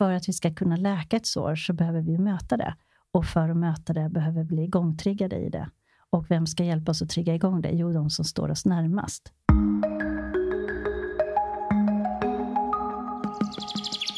för att vi ska kunna läka ett sår så behöver vi möta det. Och för att möta det behöver vi bli igångtriggade i det. Och vem ska hjälpa oss att trigga igång det? Jo, de som står oss närmast.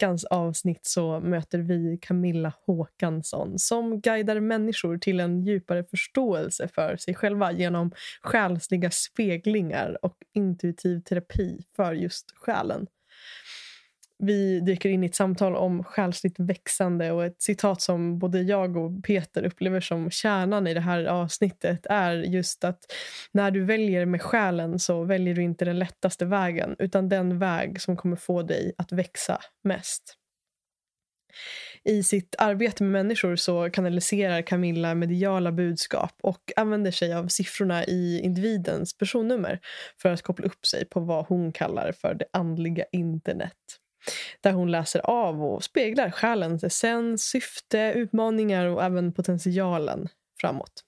Veckans avsnitt så möter vi Camilla Håkansson som guidar människor till en djupare förståelse för sig själva genom själsliga speglingar och intuitiv terapi för just själen. Vi dyker in i ett samtal om själsligt växande och ett citat som både jag och Peter upplever som kärnan i det här avsnittet är just att när du väljer med själen så väljer du inte den lättaste vägen utan den väg som kommer få dig att växa mest. I sitt arbete med människor så kanaliserar Camilla mediala budskap och använder sig av siffrorna i individens personnummer för att koppla upp sig på vad hon kallar för det andliga internet där hon läser av och speglar själens essens, syfte, utmaningar och även potentialen framåt.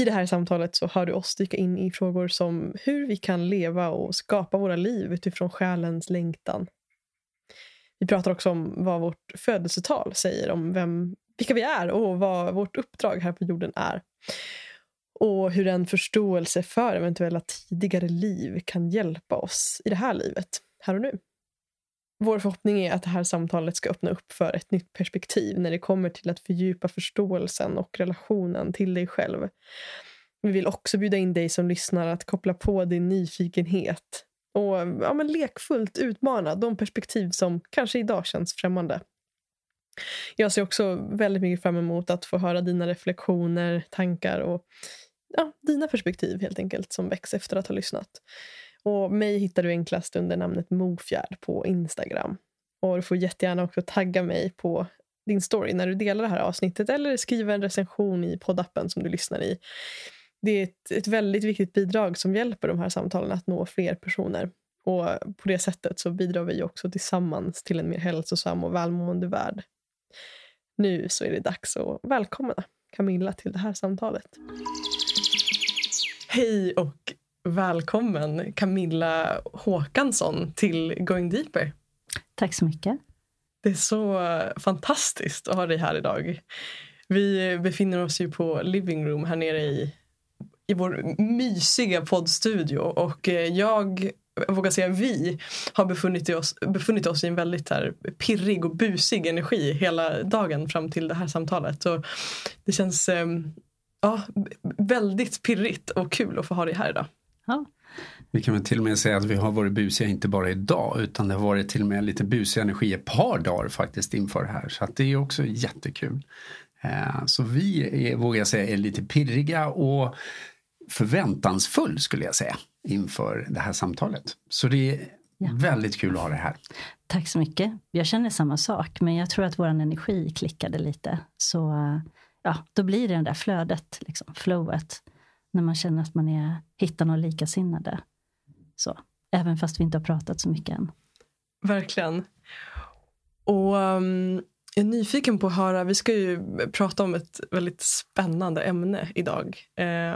I det här samtalet så hör du oss dyka in i frågor som hur vi kan leva och skapa våra liv utifrån själens längtan. Vi pratar också om vad vårt födelsetal säger om vem, vilka vi är och vad vårt uppdrag här på jorden är. Och hur en förståelse för eventuella tidigare liv kan hjälpa oss i det här livet, här och nu. Vår förhoppning är att det här samtalet ska öppna upp för ett nytt perspektiv när det kommer till att fördjupa förståelsen och relationen till dig själv. Vi vill också bjuda in dig som lyssnar att koppla på din nyfikenhet och ja, men lekfullt utmana de perspektiv som kanske idag känns främmande. Jag ser också väldigt mycket fram emot att få höra dina reflektioner, tankar och ja, dina perspektiv helt enkelt som väcks efter att ha lyssnat. Och mig hittar du enklast under namnet Mofjärd på Instagram. Och du får jättegärna också tagga mig på din story när du delar det här avsnittet eller skriva en recension i poddappen som du lyssnar i. Det är ett, ett väldigt viktigt bidrag som hjälper de här samtalen att nå fler personer. Och på det sättet så bidrar vi också tillsammans till en mer hälsosam och välmående värld. Nu så är det dags att välkomna Camilla till det här samtalet. Hej och välkommen Camilla Håkansson till Going Deeper. Tack så mycket. Det är så fantastiskt att ha dig här idag. Vi befinner oss ju på Living Room här nere i, i vår mysiga poddstudio och jag jag vågar säga vi har befunnit oss, befunnit oss i en väldigt här pirrig och busig energi hela dagen fram till det här samtalet. Så det känns ehm, ja, väldigt pirrigt och kul att få ha dig här idag. Ja. Vi kan väl till och med säga att vi har varit busiga inte bara idag utan det har varit till och med lite busig energi ett par dagar faktiskt inför det här. Så att det är också jättekul. Eh, så vi är, vågar jag säga är lite pirriga och förväntansfull skulle jag säga inför det här samtalet. Så det är ja. väldigt kul att ha det här. Tack så mycket. Jag känner samma sak men jag tror att vår energi klickade lite. Så ja, då blir det det där flödet, liksom, flowet när man känner att man är, hittar några likasinnade. Så, även fast vi inte har pratat så mycket än. Verkligen. Och um, jag är nyfiken på att höra, vi ska ju prata om ett väldigt spännande ämne idag.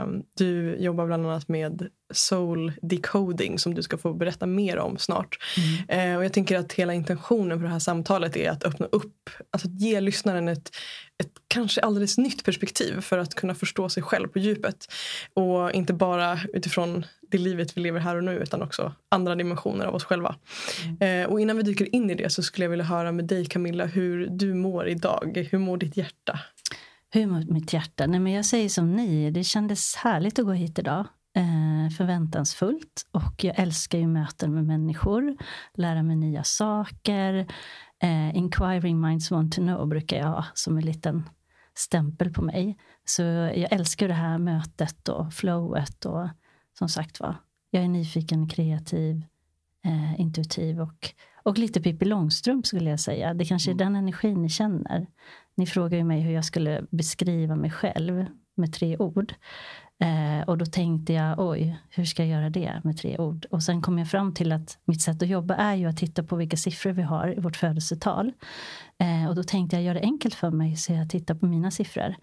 Um, du jobbar bland annat med soul decoding som du ska få berätta mer om snart. Mm. Uh, och jag tänker att hela intentionen för det här samtalet är att öppna upp, alltså att ge lyssnaren ett, ett kanske alldeles nytt perspektiv för att kunna förstå sig själv på djupet. Och inte bara utifrån det livet vi lever här och nu utan också andra dimensioner av oss själva. Mm. Eh, och innan vi dyker in i det så skulle jag vilja höra med dig Camilla hur du mår idag. Hur mår ditt hjärta? Hur mår mitt hjärta? Nej, men jag säger som ni, det kändes härligt att gå hit idag. Eh, förväntansfullt och jag älskar ju möten med människor, lära mig nya saker. Eh, inquiring minds want to know brukar jag ha som en liten stämpel på mig. Så jag älskar det här mötet och flowet och som sagt var, jag är nyfiken, kreativ, eh, intuitiv och, och lite Pippi Långstrump skulle jag säga. Det kanske är mm. den energin ni känner. ni frågade ju mig hur jag skulle beskriva mig själv med tre ord. Eh, och då tänkte jag, oj, hur ska jag göra det med tre ord? Och sen kom jag fram till att mitt sätt att jobba är ju att titta på vilka siffror vi har i vårt födelsetal. Eh, och då tänkte jag göra det enkelt för mig, så jag tittar på mina siffror.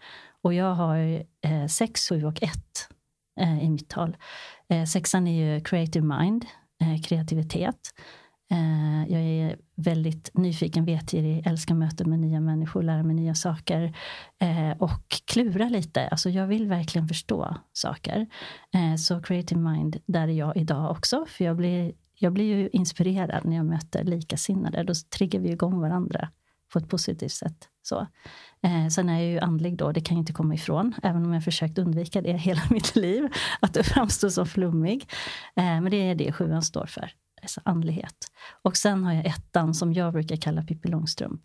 Och jag har eh, 6, 7 och 1 eh, i mitt tal. Eh, sexan är ju creative mind, eh, kreativitet. Eh, jag är väldigt nyfiken, vetgirig, älskar möten med nya människor, lära mig nya saker eh, och klura lite. Alltså jag vill verkligen förstå saker. Eh, så creative mind, där är jag idag också. För jag blir, jag blir ju inspirerad när jag möter likasinnade. Då triggar vi igång varandra på ett positivt sätt. Så. Eh, sen är jag ju andlig då, det kan jag inte komma ifrån. Även om jag försökt undvika det hela mitt liv. Att framstå som flummig. Eh, men det är det sjuan står för alltså andlighet. Och sen har jag ettan som jag brukar kalla Pippi Långstrump.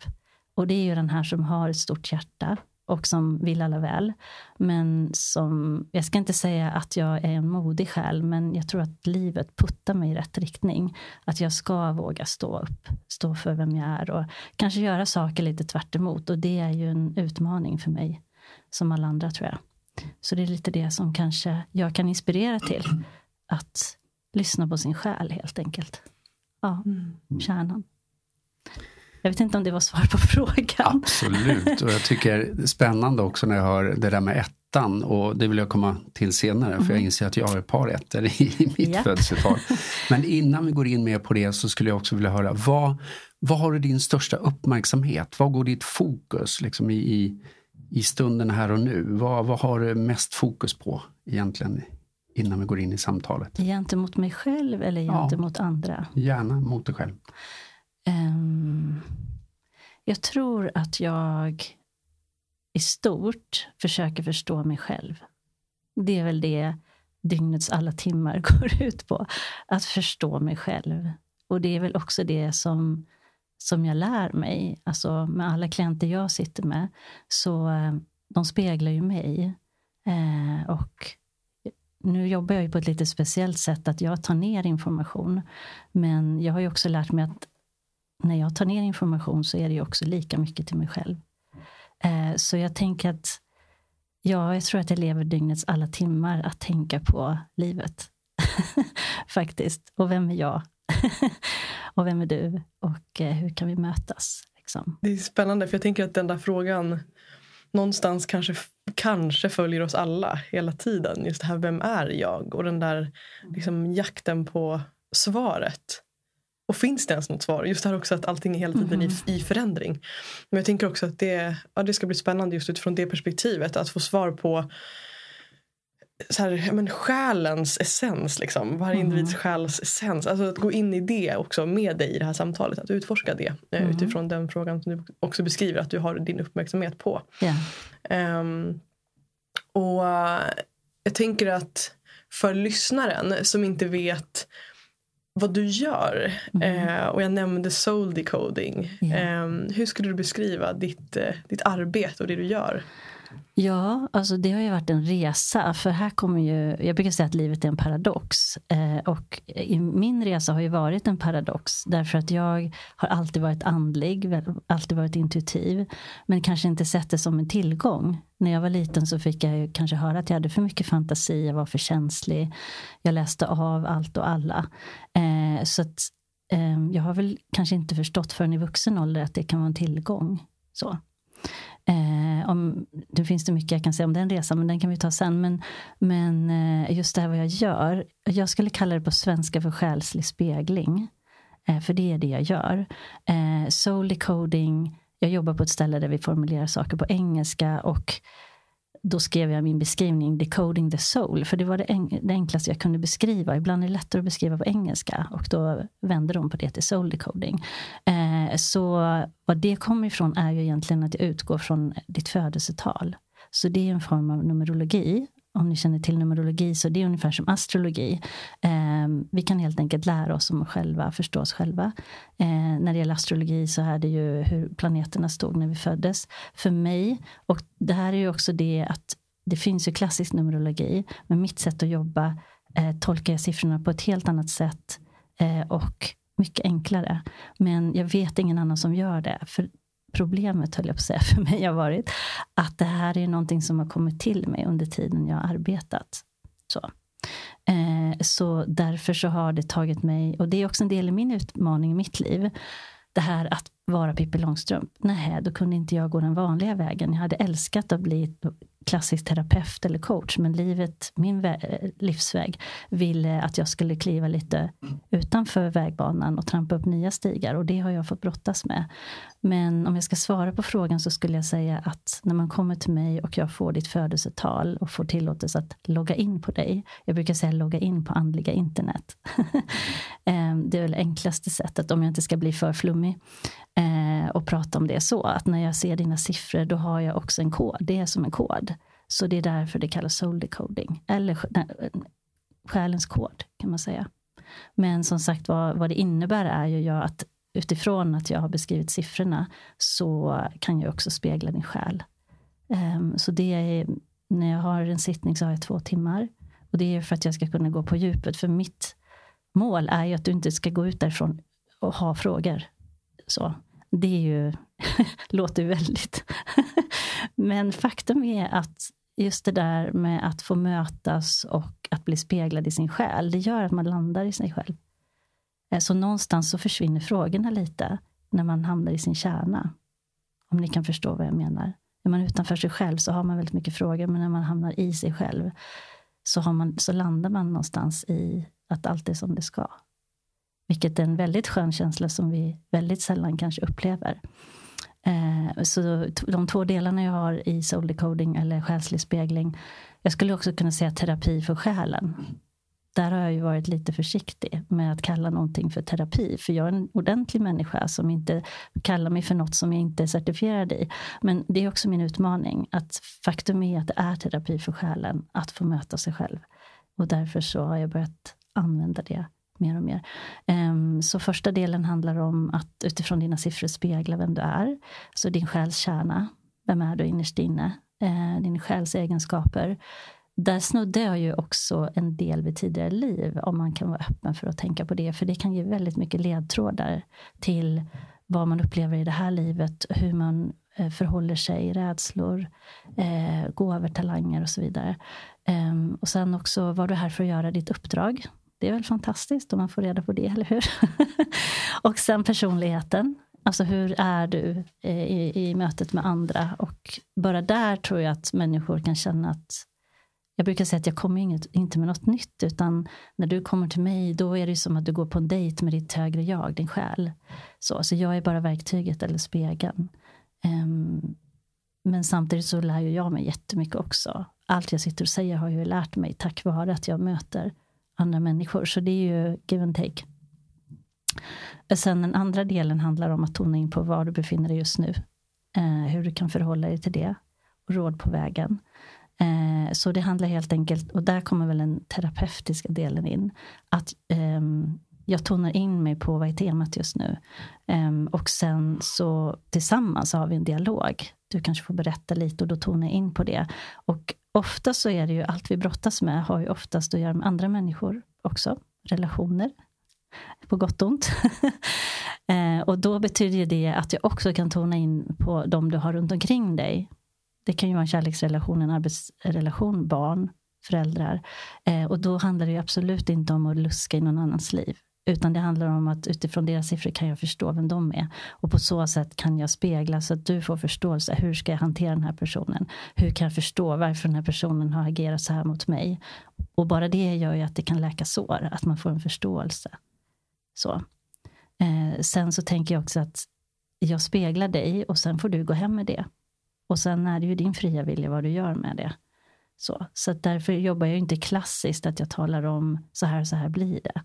Och det är ju den här som har ett stort hjärta och som vill alla väl. Men som, jag ska inte säga att jag är en modig själ, men jag tror att livet puttar mig i rätt riktning. Att jag ska våga stå upp, stå för vem jag är och kanske göra saker lite tvärt emot. Och det är ju en utmaning för mig, som alla andra tror jag. Så det är lite det som kanske jag kan inspirera till. Att lyssna på sin själ helt enkelt. Ja, mm. kärnan. Jag vet inte om det var svar på frågan. Absolut, och jag tycker det är spännande också när jag hör det där med ettan och det vill jag komma till senare mm. för jag mm. inser att jag har ett par ettor i mitt yep. födelsetal. Men innan vi går in mer på det så skulle jag också vilja höra vad, vad har du din största uppmärksamhet? Vad går ditt fokus liksom i, i, i stunden här och nu? Vad, vad har du mest fokus på egentligen innan vi går in i samtalet? Gentemot mig själv eller gentemot ja, andra? Gärna mot dig själv. Um, jag tror att jag i stort försöker förstå mig själv. Det är väl det dygnets alla timmar går ut på. Att förstå mig själv. Och det är väl också det som, som jag lär mig. Alltså med alla klienter jag sitter med, så eh, de speglar ju mig. Eh, och nu jobbar jag ju på ett lite speciellt sätt att jag tar ner information. Men jag har ju också lärt mig att när jag tar ner information så är det ju också lika mycket till mig själv. Eh, så jag tänker att ja, jag tror att jag lever dygnets alla timmar att tänka på livet. Faktiskt. Och vem är jag? och vem är du? Och eh, hur kan vi mötas? Liksom. Det är spännande för jag tänker att den där frågan någonstans kanske, kanske följer oss alla hela tiden. Just det här, vem är jag? Och den där liksom, jakten på svaret. Och finns det ens något svar? Just det här också att allting är hela tiden mm. i, i förändring. Men jag tänker också att det, ja, det ska bli spännande just utifrån det perspektivet. Att få svar på så här, men själens essens, liksom. varje mm. individs själs essens. Alltså att gå in i det också med dig i det här samtalet. Att utforska det eh, mm. utifrån den frågan som du också beskriver att du har din uppmärksamhet på. Yeah. Um, och uh, jag tänker att för lyssnaren som inte vet vad du gör. Mm. Uh, och jag nämnde soul decoding. Yeah. Um, hur skulle du beskriva ditt, uh, ditt arbete och det du gör? Ja, alltså det har ju varit en resa. För här kommer ju, jag brukar säga att livet är en paradox. Eh, och i min resa har ju varit en paradox. Därför att jag har alltid varit andlig, alltid varit intuitiv. Men kanske inte sett det som en tillgång. När jag var liten så fick jag kanske höra att jag hade för mycket fantasi, jag var för känslig. Jag läste av allt och alla. Eh, så att, eh, jag har väl kanske inte förstått förrän i vuxen ålder att det kan vara en tillgång. Så. Eh, Eh, om, det finns det mycket jag kan säga om den resan, men den kan vi ta sen. Men, men eh, just det här vad jag gör. Jag skulle kalla det på svenska för själslig spegling. Eh, för det är det jag gör. Eh, soul decoding. Jag jobbar på ett ställe där vi formulerar saker på engelska. och då skrev jag min beskrivning Decoding the soul. För det var det, en, det, enklaste jag kunde beskriva. Ibland är det lättare att beskriva på engelska. Och då vände de på det till soul decoding. Eh, så vad det kommer ifrån är ju egentligen att det utgår från ditt födelsetal. Så det är en form av numerologi om ni känner till numerologi så det är ungefär som astrologi. Eh, vi kan helt enkelt lära oss om oss själva, förstå oss själva. Eh, när det gäller astrologi så är det ju hur planeterna stod när vi föddes. För mig, och det här är ju också det att det finns ju klassisk numerologi, men mitt sätt att jobba eh, tolkar jag siffrorna på ett helt annat sätt eh, och mycket enklare. Men jag vet ingen annan som gör det. För problemet, höll jag på att säga, för mig har varit att det här är någonting som har kommit till mig under tiden jag har arbetat. Så. Eh, så därför så har det tagit mig, och det är också en del i min utmaning i mitt liv, det här att vara Pippi Långstrump. Nej, då kunde inte jag gå den vanliga vägen. Jag hade älskat att bli klassisk terapeut eller coach. Men livet, min eh, livsväg ville att jag skulle kliva lite utanför vägbanan och trampa upp nya stigar. Och det har jag fått brottas med. Men om jag ska svara på frågan så skulle jag säga att när man kommer till mig och jag får ditt födelsetal och får tillåtelse att logga in på dig. Jag brukar säga logga in på andliga internet. Ehm, det är väl det enklaste sättet om jag inte ska bli för flummig eh, och prata om det så. Att när jag ser dina siffror då har jag också en kod. Det är som en kod. Så det är därför det kallas soul decoding. Eller eh, själens kod kan man säga. Men som sagt vad, vad det innebär är ju att utifrån att jag har beskrivit siffrorna så kan jag också spegla din själ. Ehm, så det är, när jag har en sittning så har jag två timmar. Och det är för att jag ska kunna gå på djupet. För mitt mål är ju att du inte ska gå ut därifrån och ha frågor. Så. Det är ju, låter väldigt... Men faktum är att just det där med att få mötas och att bli speglad i sin själ, det gör att man landar i sig själv. Eh, så någonstans så försvinner frågorna lite när man hamnar i sin kärna. Om ni kan förstå vad jag menar. Är man utanför sig själv så har man väldigt mycket frågor, men när man hamnar i sig själv så, har man, så landar man någonstans i att allt är som det ska. Vilket är en väldigt skön känsla som vi väldigt sällan kanske upplever. Eh, så de två delarna jag har i soul decoding eller själslig spegling. Jag skulle också kunna säga terapi för själen. Där har jag ju varit lite försiktig med att kalla någonting för terapi. För jag är en ordentlig människa som inte kallar mig för något som jag inte är certifierad i. Men det är också min utmaning. Att faktum är att det är terapi för själen att få möta sig själv. Och därför så har jag börjat använda det mer och mer. Ehm, så första delen handlar om att utifrån dina siffror spegla vem du är. Så din själs kärna. Vem är du innerst inne? Ehm, din själs egenskaper. Där snudde jag ju också en del vid tidigare liv, om man kan vara öppen för att tänka på det. För det kan ge väldigt mycket ledtrådar till vad man upplever i det här livet, hur man eh, förhåller sig, rädslor, eh, gåvor, talanger och så vidare. Um, och sen också, var du här för att göra ditt uppdrag? Det är väl fantastiskt om man får reda på det, eller hur? och sen personligheten. Alltså hur är du eh, i, i mötet med andra? Och bara där tror jag att människor kan känna att jag brukar säga att jag kommer inget, inte med något nytt, utan när du kommer till mig, då är det som att du går på en dejt med ditt högre jag, din själ. Så, så jag är bara verktyget eller spegeln. Um, men samtidigt så lär ju jag mig jättemycket också. Allt jag sitter och säger har jag ju lärt mig tack vare att jag möter andra människor. Så det är ju give and take. Sen den andra delen handlar om att tona in på var du befinner dig just nu. Eh, hur du kan förhålla dig till det. Och råd på vägen. Eh, så det handlar helt enkelt, och där kommer väl den terapeutiska delen in. Att eh, jag tonar in mig på vad är temat just nu. Um, och sen så tillsammans har vi en dialog. Du kanske får berätta lite och då tonar jag in på det. Och ofta så är det ju allt vi brottas med har ju oftast att göra med andra människor också. Relationer. På gott och ont. uh, och då betyder det att jag också kan tona in på de du har runt omkring dig. Det kan ju vara en kärleksrelation, en arbetsrelation, barn, föräldrar. Eh, och då handlar det absolut inte om att luska i någon annans liv. Utan det handlar om att utifrån deras siffror kan jag förstå vem de är. Och på så sätt kan jag spegla så att du får förståelse. Hur ska jag hantera den här personen? Hur kan jag förstå varför den här personen har agerat så här mot mig? Och bara det gör ju att det kan läka sår, att man får en förståelse. Så. Eh, sen så tänker jag också att jag speglar dig och sen får du gå hem med det. Och sen är det ju din fria vilja vad du gör med det. Så, så därför jobbar jag inte klassiskt att jag talar om så här så här blir det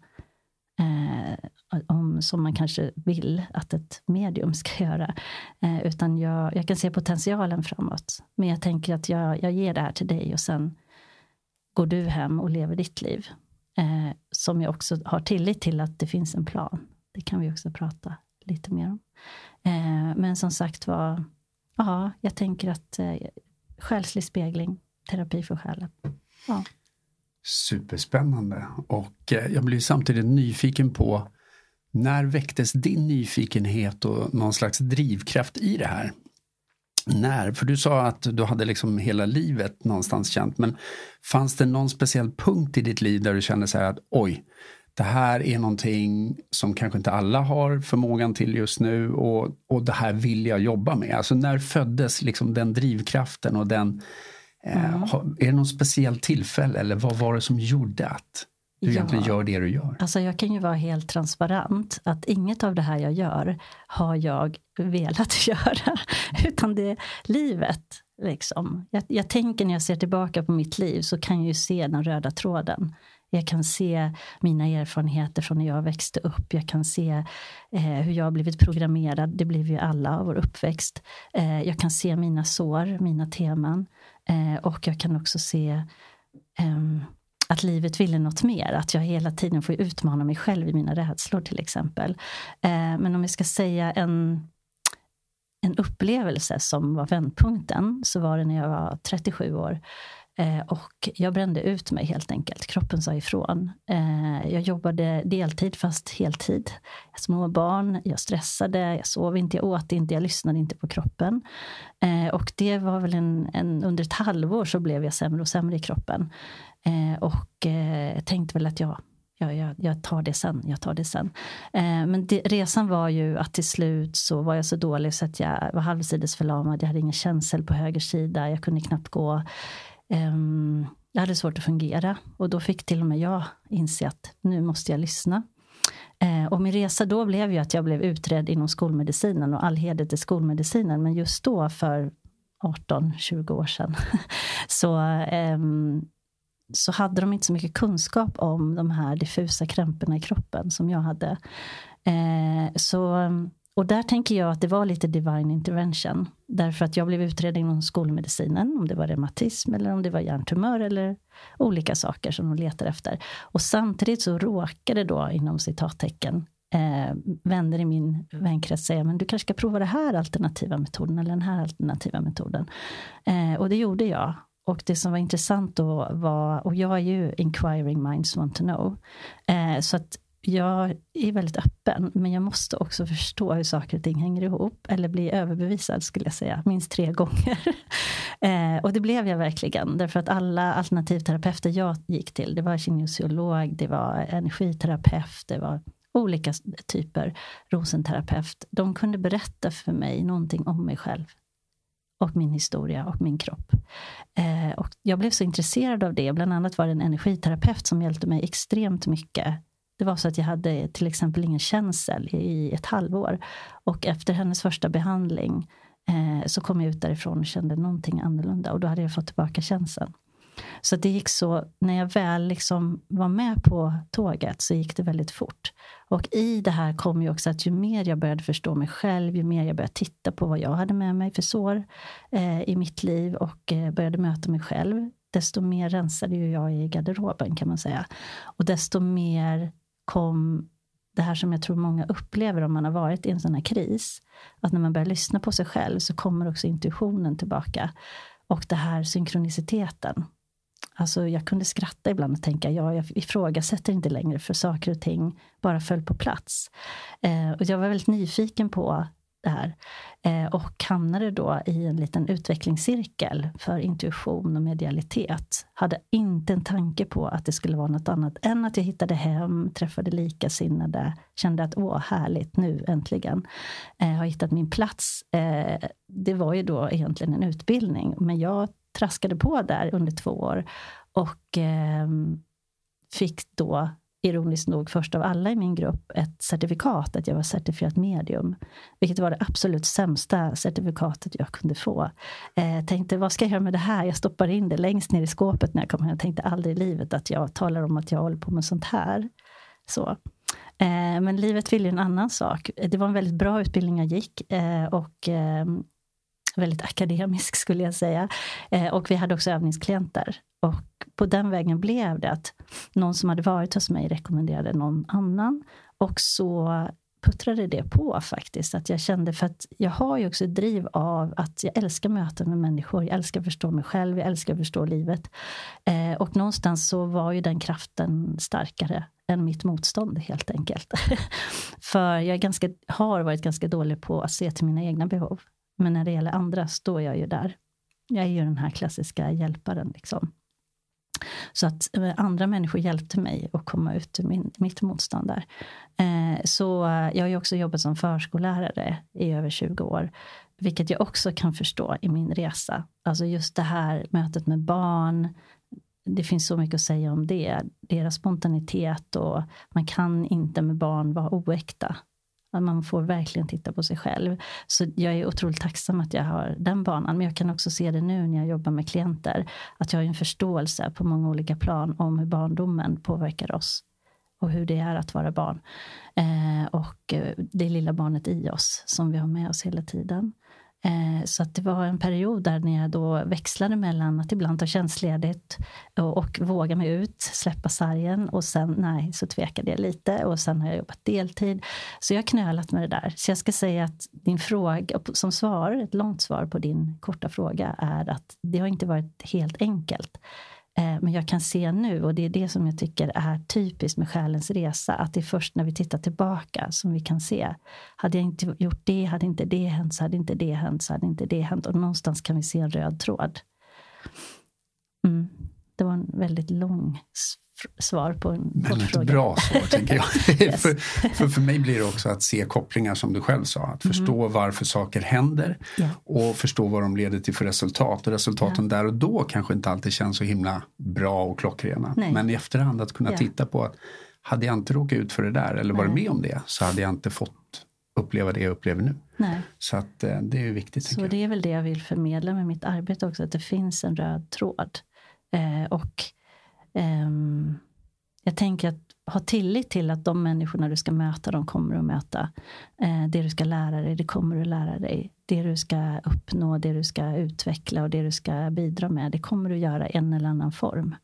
eh, om, som man kanske vill att ett medium ska göra. Eh, utan jag, jag kan se potentialen framåt. Men jag tänker att jag, jag ger det här till dig och sen går du hem och lever ditt liv. Eh, som jag också har tillit till att det finns en plan. Det kan vi också prata lite mer om. Eh, men som sagt var, ja, jag tänker att eh, själslig spegling, terapi för själen. Ja. Superspännande och eh, jag blir samtidigt nyfiken på När väcktes din nyfikenhet och någon slags drivkraft i det här? När? För du sa att du hade liksom hela livet någonstans känt. Men fanns det någon speciell punkt i ditt liv där du kände så här att oj, det här är någonting som kanske inte alla har förmågan till just nu och, och det här vill jag jobba med. Alltså när föddes liksom den drivkraften och den... Eh, mm. är det något speciellt tillfälle eller vad var det som gjorde att du ja. egentligen gör det du gör? Alltså jag kan ju vara helt transparent att inget av det här jag gör har jag velat göra, utan det är livet. Liksom. Jag, jag tänker när jag ser tillbaka på mitt liv så kan jag ju se den röda tråden. Jag kan se mina erfarenheter från när jag växte upp. Jag kan se eh, hur jag har blivit programmerad. Det blev ju alla av vår uppväxt. Eh, jag kan se mina sår, mina teman. Eh, och jag kan också se ehm, att livet ville något mer. Att jag hela tiden får utmana mig själv i mina rädslor till exempel. Eh, men om jag ska säga en, en upplevelse som var vändpunkten så var det när jag var 37 år. Eh, och jag brände ut mig helt enkelt. Kroppen sa ifrån. Eh, jag jobbade deltid fast heltid. Små barn, jag stressade, jag sov inte, jag åt inte, jag lyssnade inte på kroppen. Eh, och det var väl en, en, under ett halvår så blev jag sämre och sämre i kroppen. Eh, och eh, tänkte väl att jag jag, jag, jag, tar det sen, jag tar det sen. Eh, men det, resan var ju att till slut så var jag så dålig så att jag var halvsidesförlamad. Jag hade ingen känsel på höger sida, jag kunde knappt gå. Um, jag hade svårt att fungera och då fick till och med jag inse att nu måste jag lyssna. Ehm, och min resa då blev ju att jag blev utredd inom skolmedicinen och all heder till skolmedicinen. Men just då för 18-20 år sedan så, ehm, så hade de inte så mycket kunskap om de här diffusa krämporna i kroppen som jag hade. Så och där tänker jag att det var lite divine intervention. Därför att jag blev utredd inom skolmedicinen, om det var reumatism eller om det var hjärntumör eller olika saker som de letar efter. Och samtidigt så råkade då, inom citattecken, eh, vänner i min vänkrets säga, men du kanske ska prova den här alternativa metoden eller den här alternativa metoden. Eh, och det gjorde jag. Och det som var intressant då var, och jag är ju inquiring minds want to know. Eh, så att jag är väldigt öppen, men jag måste också förstå hur saker och ting hänger ihop. Eller bli överbevisad, skulle jag säga, minst tre gånger. eh, och det blev jag verkligen, därför att alla alternativterapeuter jag gick till, det var kinesiolog, det var energiterapeut, det var olika typer, rosenterapeut. De kunde berätta för mig någonting om mig själv och min historia och min kropp. Eh, och jag blev så intresserad av det. Bland annat var det en energiterapeut som hjälpte mig extremt mycket det var så att jag hade till exempel ingen känsel i ett halvår. Och efter hennes första behandling eh, så kom jag ut därifrån och kände någonting annorlunda. Och då hade jag fått tillbaka känseln. Så det gick så, när jag väl liksom var med på tåget så gick det väldigt fort. Och i det här kom ju också att ju mer jag började förstå mig själv, ju mer jag började titta på vad jag hade med mig för sår eh, i mitt liv och eh, började möta mig själv, desto mer rensade ju jag i garderoben kan man säga. Och desto mer kom det här som jag tror många upplever om man har varit i en sån här kris. Att när man börjar lyssna på sig själv så kommer också intuitionen tillbaka. Och det här synkroniciteten. Alltså jag kunde skratta ibland och tänka, ja, jag ifrågasätter inte längre för saker och ting bara föll på plats. Eh, och jag var väldigt nyfiken på det här. Eh, och hamnade då i en liten utvecklingscirkel för intuition och medialitet. Hade inte en tanke på att det skulle vara något annat än att jag hittade hem, träffade likasinnade, kände att åh, härligt, nu äntligen eh, har hittat min plats. Eh, det var ju då egentligen en utbildning, men jag traskade på där under två år och eh, fick då ironiskt nog först av alla i min grupp ett certifikat att jag var certifierat medium. Vilket var det absolut sämsta certifikatet jag kunde få. Eh, tänkte, vad ska jag göra med det här? Jag stoppar in det längst ner i skåpet när jag kom hem. Jag tänkte aldrig i livet att jag talar om att jag håller på med sånt här. Så. Eh, men livet ville en annan sak. Det var en väldigt bra utbildning jag gick. Eh, och eh, väldigt akademisk skulle jag säga. Eh, och vi hade också övningsklienter. Och på den vägen blev det att någon som hade varit hos mig rekommenderade någon annan. Och så puttrade det på faktiskt. Att jag kände, för att jag har ju också ett driv av att jag älskar möten med människor. Jag älskar att förstå mig själv, jag älskar att förstå livet. Eh, och någonstans så var ju den kraften starkare än mitt motstånd helt enkelt. för jag är ganska, har varit ganska dålig på att se till mina egna behov. Men när det gäller andra står jag ju där. Jag är ju den här klassiska hjälparen. Liksom. Så att eh, andra människor hjälpte mig att komma ut ur min, mitt motstånd där. Eh, så eh, jag har ju också jobbat som förskollärare i över 20 år. Vilket jag också kan förstå i min resa. Alltså just det här mötet med barn. Det finns så mycket att säga om det. Deras spontanitet och man kan inte med barn vara oäkta. Man får verkligen titta på sig själv. Så jag är otroligt tacksam att jag har den banan. Men jag kan också se det nu när jag jobbar med klienter. Att jag har en förståelse på många olika plan om hur barndomen påverkar oss. Och hur det är att vara barn. Eh, och eh, det lilla barnet i oss som vi har med oss hela tiden. Eh, så att det var en period där när jag då växlade mellan att ibland ta tjänstledigt och, och våga mig ut, släppa sargen och sen nej, så tvekade jag lite och sen har jag jobbat deltid. Så jag har knölat med det där. Så jag ska säga att din fråga, som svar, ett långt svar på din korta fråga är att det har inte varit helt enkelt. Eh, men jag kan se nu, och det är det som jag tycker är typiskt med själens resa, att det är först när vi tittar tillbaka som vi kan se. Hade jag inte gjort det, hade inte det hänt, så hade inte det hänt, så hade inte det hänt. Och någonstans kan vi se en röd tråd. Mm. Det var en väldigt lång svar på en Väldigt fråga. bra svar, tänker jag. yes. för, för, för mig blir det också att se kopplingar som du själv sa. Att förstå mm. varför saker händer yeah. och förstå vad de leder till för resultat. Och resultaten yeah. där och då kanske inte alltid känns så himla bra och klockrena. Nej. Men i efterhand att kunna yeah. titta på att hade jag inte råkat ut för det där eller varit med om det så hade jag inte fått uppleva det jag upplever nu. Nej. Så att, eh, det är viktigt. Så det är väl det jag vill förmedla med mitt arbete också, att det finns en röd tråd. Eh, och Ehm, jag tänker att ha tillit till att de människorna du ska möta, de kommer att möta. Uh, det du ska lära dig, det kommer du lära dig. Det du ska uppnå, det du ska utveckla och det du ska bidra med, det kommer du göra i en eller annan form.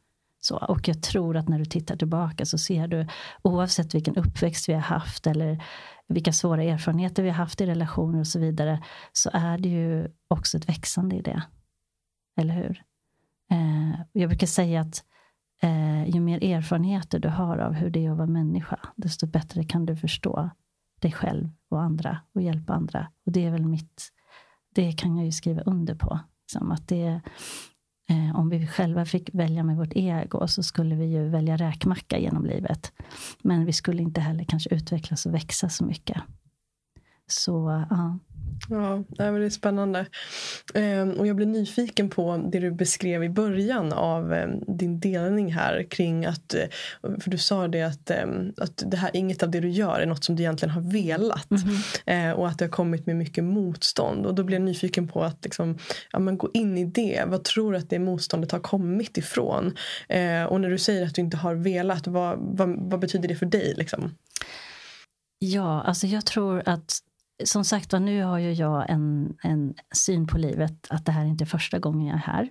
Så, och jag tror att när du tittar tillbaka så ser du, oavsett vilken uppväxt vi har haft eller vilka svåra erfarenheter vi har haft i relationer och så vidare, så är det ju också ett växande i det. Eller hur? Eh, jag brukar säga att eh, ju mer erfarenheter du har av hur det är att vara människa, desto bättre kan du förstå dig själv och andra och hjälpa andra. Och det är väl mitt, det kan jag ju skriva under på. Liksom att det, eh, om vi själva fick välja med vårt ego så skulle vi ju välja räkmacka genom livet. Men vi skulle inte heller kanske utvecklas och växa så mycket. Så ja, Ja, det är spännande. Ehm, och jag blir nyfiken på det du beskrev i början av ehm, din delning här kring att, eh, för du sa det att, ehm, att det här, inget av det du gör är något som du egentligen har velat. Mm -hmm. och att det har kommit med mycket motstånd. Och då blir jag nyfiken på att liksom, ja, men gå in i det. Vad tror du att det motståndet har kommit ifrån? och när du säger att du inte har velat, vad, vad, vad betyder det för dig? Liksom? Ja, alltså jag tror att som sagt var, nu har ju jag en, en syn på livet att det här är inte är första gången jag är här.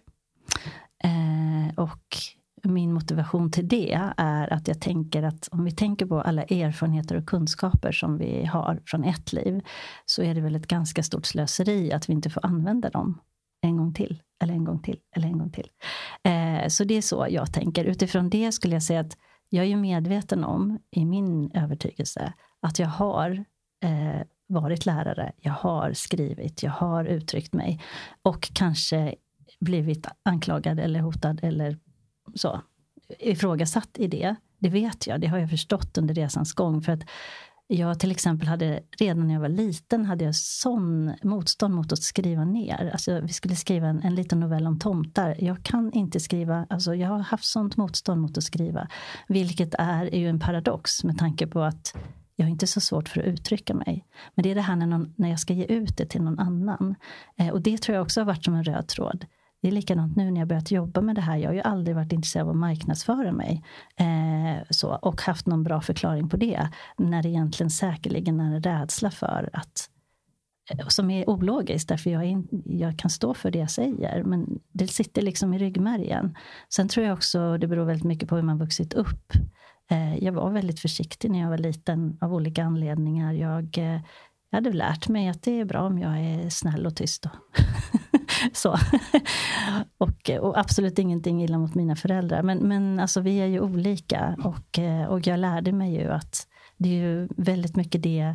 Eh, och min motivation till det är att jag tänker att om vi tänker på alla erfarenheter och kunskaper som vi har från ett liv så är det väl ett ganska stort slöseri att vi inte får använda dem en gång till, eller en gång till, eller en gång till. Eh, så det är så jag tänker. Utifrån det skulle jag säga att jag är medveten om, i min övertygelse, att jag har eh, varit lärare, jag har skrivit, jag har uttryckt mig och kanske blivit anklagad eller hotad eller så ifrågasatt i det. Det vet jag, det har jag förstått under resans gång. För att jag till exempel hade, redan när jag var liten, hade jag sån motstånd mot att skriva ner. Alltså, vi skulle skriva en, en liten novell om tomtar. Jag kan inte skriva, alltså, jag har haft sånt motstånd mot att skriva. Vilket är, är ju en paradox med tanke på att jag har inte så svårt för att uttrycka mig. Men det är det här när, någon, när jag ska ge ut det till någon annan. Eh, och det tror jag också har varit som en röd tråd. Det är likadant nu när jag börjat jobba med det här. Jag har ju aldrig varit intresserad av att marknadsföra mig. Eh, så, och haft någon bra förklaring på det. När det egentligen säkerligen är en rädsla för att eh, som är ologiskt, därför jag, är, jag kan stå för det jag säger. Men det sitter liksom i ryggmärgen. Sen tror jag också, det beror väldigt mycket på hur man vuxit upp. Eh, jag var väldigt försiktig när jag var liten av olika anledningar. Jag, eh, jag hade lärt mig att det är bra om jag är snäll och tyst. så. och, eh, och, absolut ingenting illa mot mina föräldrar. Men, men alltså, vi är ju olika. Och, och jag lärde mig ju att det är ju väldigt mycket det,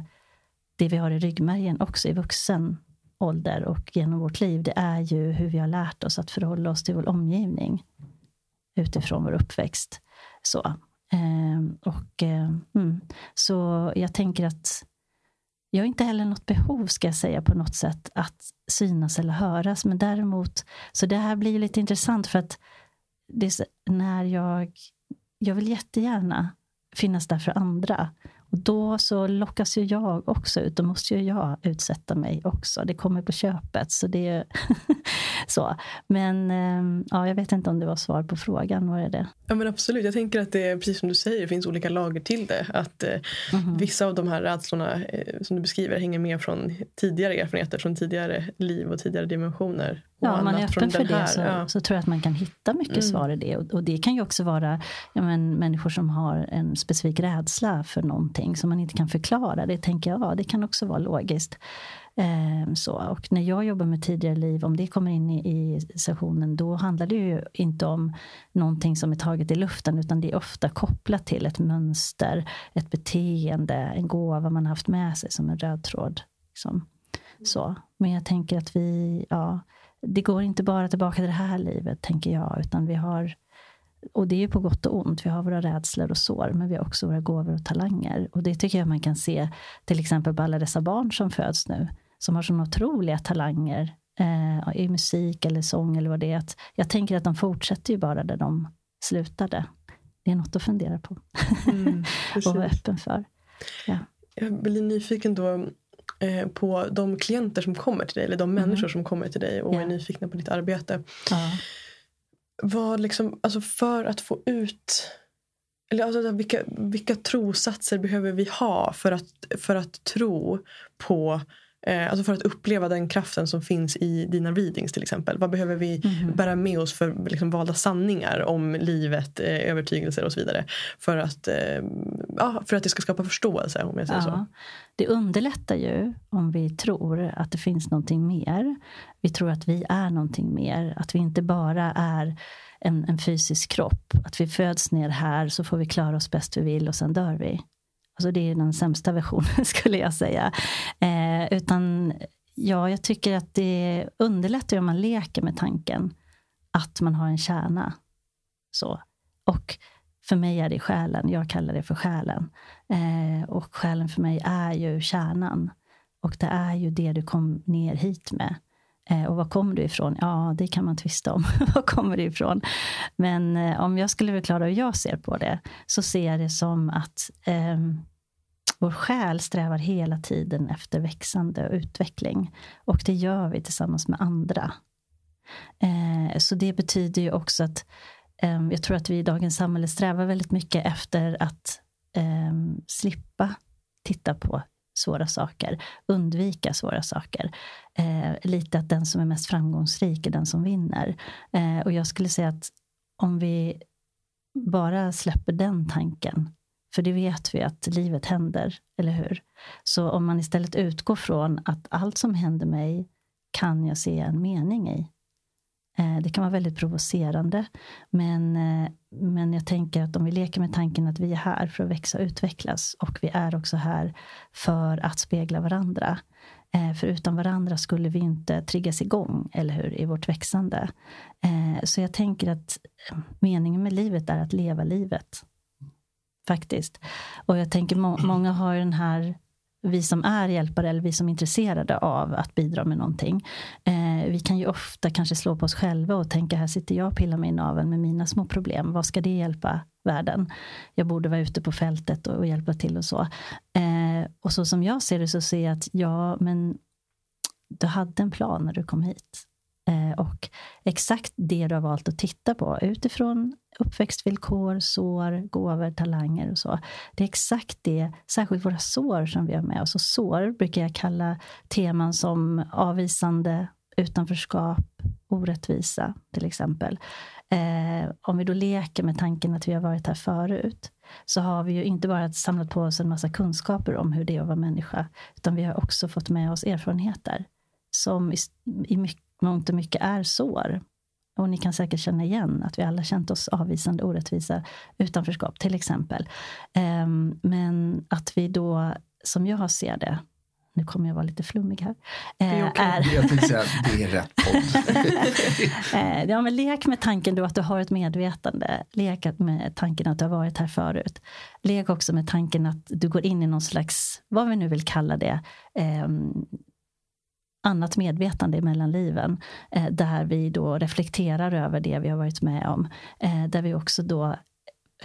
det vi har i ryggmärgen också i vuxen ålder och genom vårt liv. Det är ju hur vi har lärt oss att förhålla oss till vår omgivning utifrån vår uppväxt. Så, Ehm, och, eh, mm. så jag tänker att jag har inte heller något behov, ska jag säga, på något sätt att synas eller höras. Men däremot, så det här blir lite intressant för att det när jag, jag vill jättegärna finnas där för andra. Och då så lockas ju jag också ut. Då måste ju jag utsätta mig också. Det kommer på köpet. Så det är så. Men ehm, ja, jag vet inte om det var svar på frågan. Var det det? Ja, men absolut. Jag tänker att det är precis som du säger. Det finns olika lager till det. Att eh, mm. Vissa av de här rädslorna eh, som du beskriver hänger med från tidigare erfarenheter, från tidigare liv och tidigare dimensioner. Ja, om man är öppen för det så, ja. så, tror jag att man kan hitta mycket mm. svar i det. Och, och, det kan ju också vara ja, men, människor som har en specifik rädsla för någonting som man inte kan förklara. Det tänker jag, ja, det kan också vara logiskt. Eh, så. Och när jag jobbar med tidigare liv, om det kommer in i, i sessionen, då handlar det ju inte om någonting som är taget i luften, utan det är ofta kopplat till ett mönster, ett beteende, en gåva man haft med sig som en röd tråd. Liksom. Så. Men jag tänker att vi, ja, det går inte bara tillbaka till det här livet, tänker jag, utan vi har och det är på gott och ont. Vi har våra rädslor och sår, men vi har också våra gåvor och talanger. Och det tycker jag man kan se till exempel på alla dessa barn som föds nu, som har såna otroliga talanger eh, i musik eller sång eller vad det är. jag tänker att de fortsätter ju bara där de slutade. Det är något att fundera på mm, och vara öppen för. Ja. Jag blir nyfiken då Eh, på de klienter som kommer till dig eller de människor mm. som kommer till dig och yeah. är nyfikna på ditt arbete. Ja. Vad liksom, alltså för att få ut eller alltså, vilka, vilka trosatser behöver vi ha för att, för att tro på Eh, alltså för att uppleva den kraften som finns i dina readings till exempel. Vad behöver vi mm. bära med oss för liksom, valda sanningar om livet, eh, övertygelser och så vidare. För att, eh, ja, för att det ska skapa förståelse om jag säger ja. så. Det underlättar ju om vi tror att det finns någonting mer. Vi tror att vi är någonting mer. Att vi inte bara är en, en fysisk kropp. Att vi föds ner här så får vi klara oss bäst vi vill och sen dör vi. Alltså det är den sämsta versionen skulle jag säga. Eh, utan ja, jag tycker att det underlättar om man leker med tanken att man har en kärna. Så. Och för mig är det själen, jag kallar det för själen. Eh, och själen för mig är ju kärnan. Och det är ju det du kom ner hit med. Eh, och var kommer du ifrån? Ja, det kan man tvista om. var kommer du ifrån? Men eh, om jag skulle förklara hur jag ser på det, så ser jag det som att eh, vår själ strävar hela tiden efter växande och utveckling. Och det gör vi tillsammans med andra. Eh, så det betyder ju också att eh, jag tror att vi i dagens samhälle strävar väldigt mycket efter att eh, slippa titta på svåra saker, undvika svåra saker. Eh, lite att den som är mest framgångsrik är den som vinner. Eh, och jag skulle säga att om vi bara släpper den tanken för det vet vi att livet händer, eller hur? Så om man istället utgår från att allt som händer mig kan jag se en mening i. Eh, det kan vara väldigt provocerande. Men, eh, men jag tänker att om vi leker med tanken att vi är här för att växa och utvecklas och vi är också här för att spegla varandra. Eh, för utan varandra skulle vi inte triggas igång, eller hur, i vårt växande. Eh, så jag tänker att eh, meningen med livet är att leva livet faktiskt. Och jag tänker må många har den här vi som är hjälpare eller vi som är intresserade av att bidra med någonting. Eh, vi kan ju ofta kanske slå på oss själva och tänka här sitter jag och pillar mig i naveln med mina små problem. Vad ska det hjälpa världen? Jag borde vara ute på fältet och, och hjälpa till och så. Eh, Eh, och så som jag ser det så ser jag att ja, men du hade en plan när du kom hit. Eh, och exakt det du har valt att titta på utifrån uppväxtvillkor, sår, gåvor, talanger och så. Det är exakt det, särskilt våra sår som vi har med oss. Och sår brukar jag kalla teman som avvisande, utanförskap, orättvisa till exempel. Eh, om vi då leker med tanken att vi har varit här förut så har vi ju inte bara samlat på oss en massa kunskaper om hur det är att vara människa utan vi har också fått med oss erfarenheter som i, i mycket, mångt och mycket är sår. Och ni kan säkert känna igen att vi alla känt oss avvisande, orättvisa, utanförskap till exempel. Eh, men att vi då, som jag ser det, nu kommer jag vara lite flummig här. Det är, okay. är... Jag tänkte säga att det är rätt podd. Eh, ja, men lek med tanken då att du har ett medvetande. Lek med tanken att du har varit här förut. Lek också med tanken att du går in i någon slags, vad vi nu vill kalla det, eh, annat medvetande mellan liven. Eh, där vi då reflekterar över det vi har varit med om. Eh, där vi också då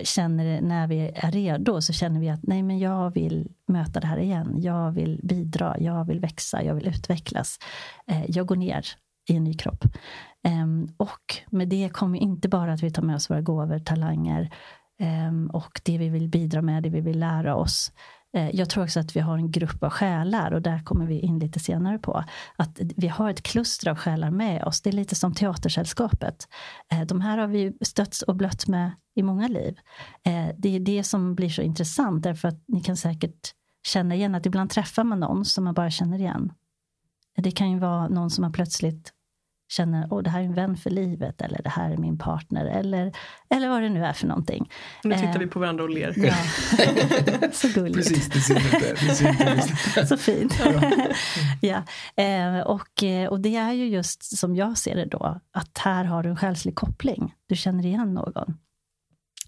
känner när vi är redo så känner vi att nej men jag vill möta det här igen. Jag vill bidra, jag vill växa, jag vill utvecklas. Eh, jag går ner i en ny kropp. Ehm, och med det kommer inte bara att vi tar med oss våra gåvor, talanger ehm, och det vi vill bidra med, det vi vill lära oss. Eh, jag tror också att vi har en grupp av själar och där kommer vi in lite senare på. Att vi har ett kluster av själar med oss. Det är lite som Teatersällskapet. Eh, de här har vi stötts och blött med i många liv. Eh, det är det som blir så intressant därför att ni kan säkert känna igen att ibland träffar man någon som man bara känner igen. Det kan ju vara någon som man plötsligt känner att det här är en vän för livet eller det här är min partner eller, eller vad det nu är för någonting. Nu tittar eh, vi på varandra och ler. Ja. så gulligt. Precis, det ser inte. Det ser inte så fint. ja. Eh, och, eh, och det är ju just som jag ser det då, att här har du en själslig koppling. Du känner igen någon.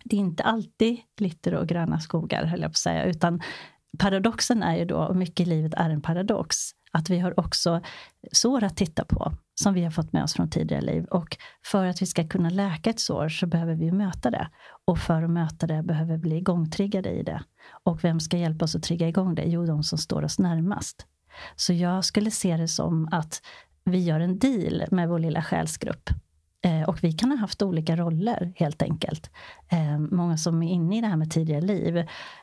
Det är inte alltid glitter och gröna skogar, höll jag på att säga, utan paradoxen är ju då, och mycket i livet är en paradox, att vi har också sår att titta på som vi har fått med oss från tidigare liv. Och för att vi ska kunna läka ett sår så behöver vi möta det. Och för att möta det behöver vi bli igångtriggade i det. Och vem ska hjälpa oss att trigga igång det? Jo, de som står oss närmast. Så jag skulle se det som att vi gör en deal med vår lilla själsgrupp Eh, och vi kan ha haft olika roller helt enkelt. Eh, många som är inne i det här med tidigare liv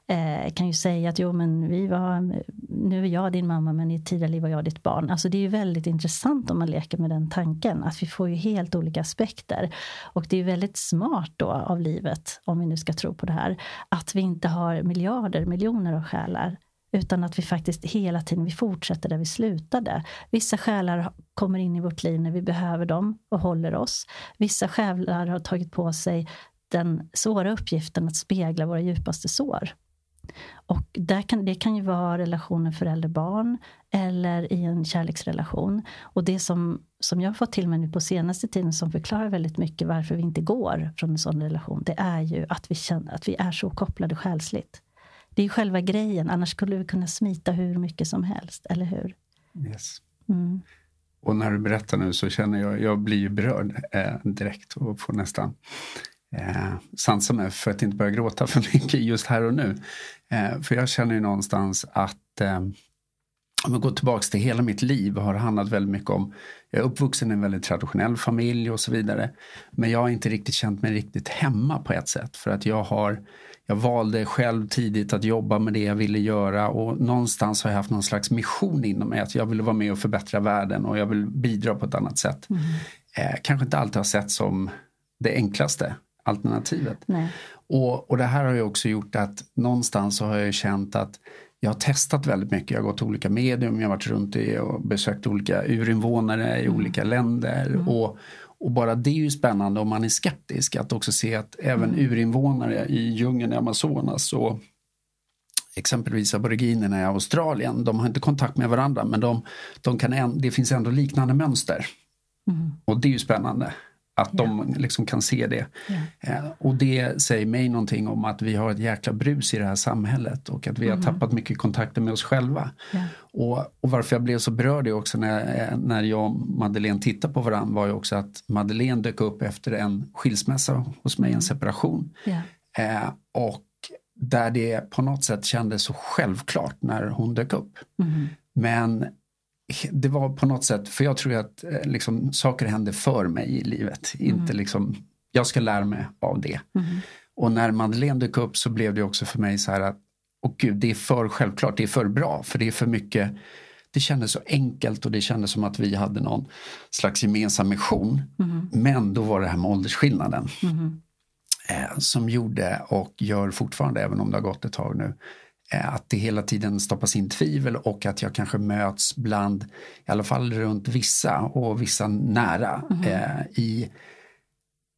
eh, kan ju säga att jo men vi var, nu är jag din mamma men i ett tidigare liv var jag ditt barn. Alltså det är ju väldigt intressant om man leker med den tanken att vi får ju helt olika aspekter. Och det är väldigt smart då av livet, om vi nu ska tro på det här, att vi inte har miljarder, miljoner av själar utan att vi faktiskt hela tiden vi fortsätter där vi slutade. Vissa själar kommer in i vårt liv när vi behöver dem och håller oss. Vissa själar har tagit på sig den svåra uppgiften att spegla våra djupaste sår. Och där kan, det kan ju vara relationen förälder-barn eller i en kärleksrelation. Och det som, som jag har fått till mig nu på senaste tiden som förklarar väldigt mycket varför vi inte går från en sån relation, det är ju att vi känner att vi är så kopplade själsligt. Det är själva grejen, annars skulle vi kunna smita hur mycket som helst, eller hur? Yes. Mm. Och när du berättar nu så känner jag, jag blir ju berörd eh, direkt och får nästan eh, sansa mig för att inte börja gråta för mycket just här och nu. Eh, för jag känner ju någonstans att eh, om jag går tillbaks till hela mitt liv har handlat väldigt mycket om, jag är uppvuxen i en väldigt traditionell familj och så vidare. Men jag har inte riktigt känt mig riktigt hemma på ett sätt för att jag har jag valde själv tidigt att jobba med det jag ville göra och någonstans har jag haft någon slags mission inom mig att jag vill vara med och förbättra världen och jag vill bidra på ett annat sätt. Mm. Eh, kanske inte alltid har sett som det enklaste alternativet. Och, och det här har ju också gjort att någonstans så har jag känt att jag har testat väldigt mycket. Jag har gått till olika medium, jag har varit runt och besökt olika urinvånare i mm. olika länder. Mm. Och, och bara det är ju spännande om man är skeptisk att också se att även mm. urinvånare i djungeln i Amazonas och exempelvis aboriginerna i Australien, de har inte kontakt med varandra men de, de kan, det finns ändå liknande mönster. Mm. Och det är ju spännande. Att de liksom kan se det. Yeah. och det säger mig någonting om att vi har ett jäkla brus i det här samhället och att vi mm. har tappat mycket kontakter med oss själva. Yeah. Och, och, varför jag blev så berörd också när, när jag och Madeleine tittade på varandra var ju också att Madeleine dök upp efter en skilsmässa hos mig, mm. en separation. Yeah. Eh, och där det på något sätt kändes så självklart när hon dök upp. Mm. Men det var på något sätt, för jag tror att eh, liksom, saker händer för mig i livet. Mm. Inte liksom, jag ska lära mig av det. Mm. Och när Madeleine dök upp så blev det också för mig så här att, och gud, det är för självklart, det är för bra, för det är för mycket det kändes så enkelt och det kändes som att vi hade någon slags gemensam mission. Mm. Men då var det här med åldersskillnaden. Mm. Eh, som gjorde och gör fortfarande, även om det har gått ett tag nu, att det hela tiden stoppas in tvivel och att jag kanske möts bland, i alla fall runt vissa och vissa nära, mm. eh, i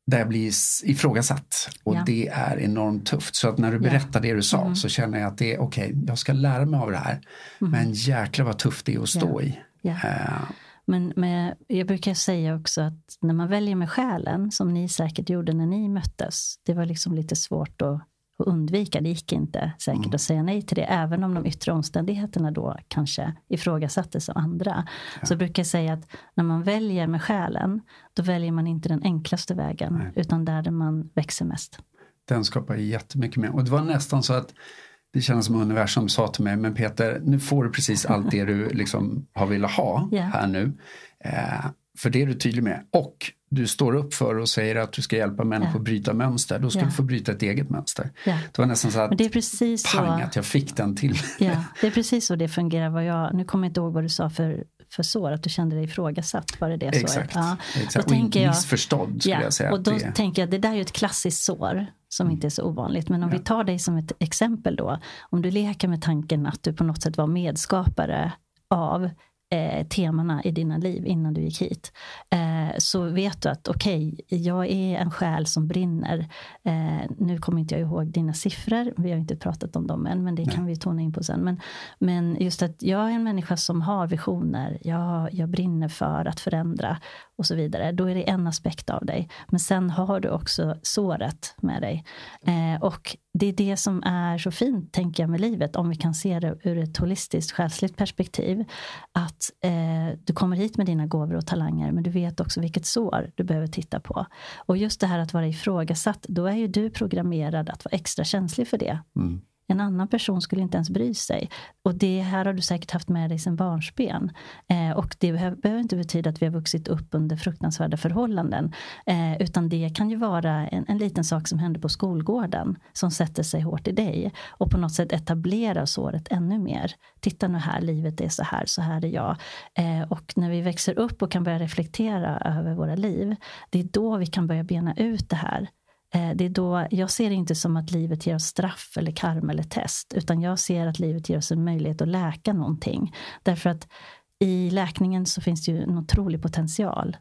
där jag blir ifrågasatt. Och ja. det är enormt tufft. Så att när du berättar ja. det du sa mm. så känner jag att det är okej, okay, jag ska lära mig av det här. Mm. Men jäklar vad tufft det är att stå i. Uh, men med, jag brukar säga också att när man väljer med själen, som ni säkert gjorde när ni möttes, det var liksom lite svårt att, att undvika. Det gick inte säkert mm. att säga nej till det, även om de yttre omständigheterna då kanske ifrågasattes av andra. Ja. Så jag brukar säga att när man väljer med själen, då väljer man inte den enklaste vägen, nej. utan där man växer mest. Den skapar jättemycket mer. Och det var nästan så att det kändes som universum sa till mig, men Peter, nu får du precis allt det du liksom har velat ha yeah. här nu. Eh, för det är du tydlig med. Och du står upp för och säger att du ska hjälpa människor att bryta mönster. Då ska yeah. du få bryta ett eget mönster. Yeah. Det var nästan så att, det är precis pang, så, att jag fick den till. Ja, det är precis så det fungerar. Vad jag, nu kommer jag inte ihåg vad du sa för för sår, att du kände dig ifrågasatt. Var det det exakt, såret? Ja. exakt. och missförstådd skulle ja, jag säga. Och då det... tänker jag, det där är ju ett klassiskt sår som inte är så ovanligt. Men om ja. vi tar dig som ett exempel då. Om du leker med tanken att du på något sätt var medskapare av eh, temana i dina liv innan du gick hit. Eh, så vet du att okej, okay, jag är en själ som brinner. Eh, nu kommer inte jag ihåg dina siffror, vi har inte pratat om dem än, men det Nej. kan vi tona in på sen. Men, men just att jag är en människa som har visioner, jag, jag brinner för att förändra och så vidare. Då är det en aspekt av dig. Men sen har du också såret med dig. Eh, och det är det som är så fint, tänker jag, med livet, om vi kan se det ur ett holistiskt, själsligt perspektiv. Att eh, du kommer hit med dina gåvor och talanger, men du vet också vilket sår du behöver titta på. Och just det här att vara ifrågasatt, då är ju du programmerad att vara extra känslig för det. Mm. En annan person skulle inte ens bry sig. Och det här har du säkert haft med dig sedan barnsben. Eh, och det behöver inte betyda att vi har vuxit upp under fruktansvärda förhållanden. Eh, utan det kan ju vara en, en, liten sak som händer på skolgården som sätter sig hårt i dig och på något sätt etablerar såret ännu mer. Titta nu här, livet är så här, så här är jag. Eh, och när vi växer upp och kan börja reflektera över våra liv, det är då vi kan börja bena ut det här. Eh, det är då, jag ser det inte som att livet ger oss straff eller karma eller test, utan jag ser att livet ger oss en möjlighet att läka någonting. Därför att i läkningen så finns det ju en otrolig potential.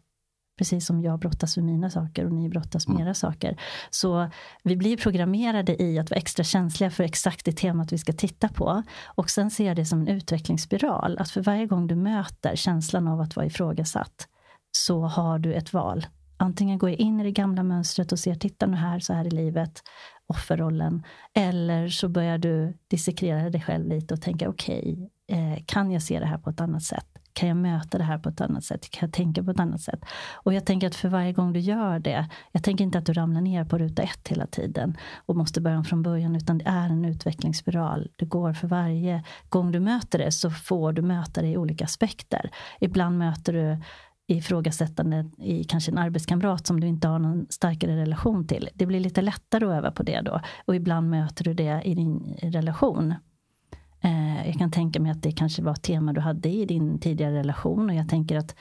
Precis som jag brottas med mina saker och ni brottas med mm. era saker. Så vi blir programmerade i att vara extra känsliga för exakt det temat vi ska titta på. Och sen ser jag det som en utvecklingsspiral. Att för varje gång du möter känslan av att vara ifrågasatt så har du ett val antingen går jag in i det gamla mönstret och ser, titta nu här, så här i livet, offerrollen. Eller så börjar du dissekera dig själv lite och tänka, okej, okay, eh, kan jag se det här på ett annat sätt? Kan jag möta det här på ett annat sätt? Kan jag tänka på ett annat sätt? Och jag tänker att för varje gång du gör det, jag tänker inte att du ramlar ner på ruta ett hela tiden och måste börja om från början, utan det är en utvecklingsspiral. Du går för varje gång du möter det så får du möta det i olika aspekter. Ibland möter du ifrågasättande i kanske en arbetskamrat som du inte har någon starkare relation till. Det blir lite lättare att öva på det då. Och ibland möter du det i din relation. Eh, jag kan tänka mig att det kanske var ett tema du hade i din tidigare relation och jag tänker att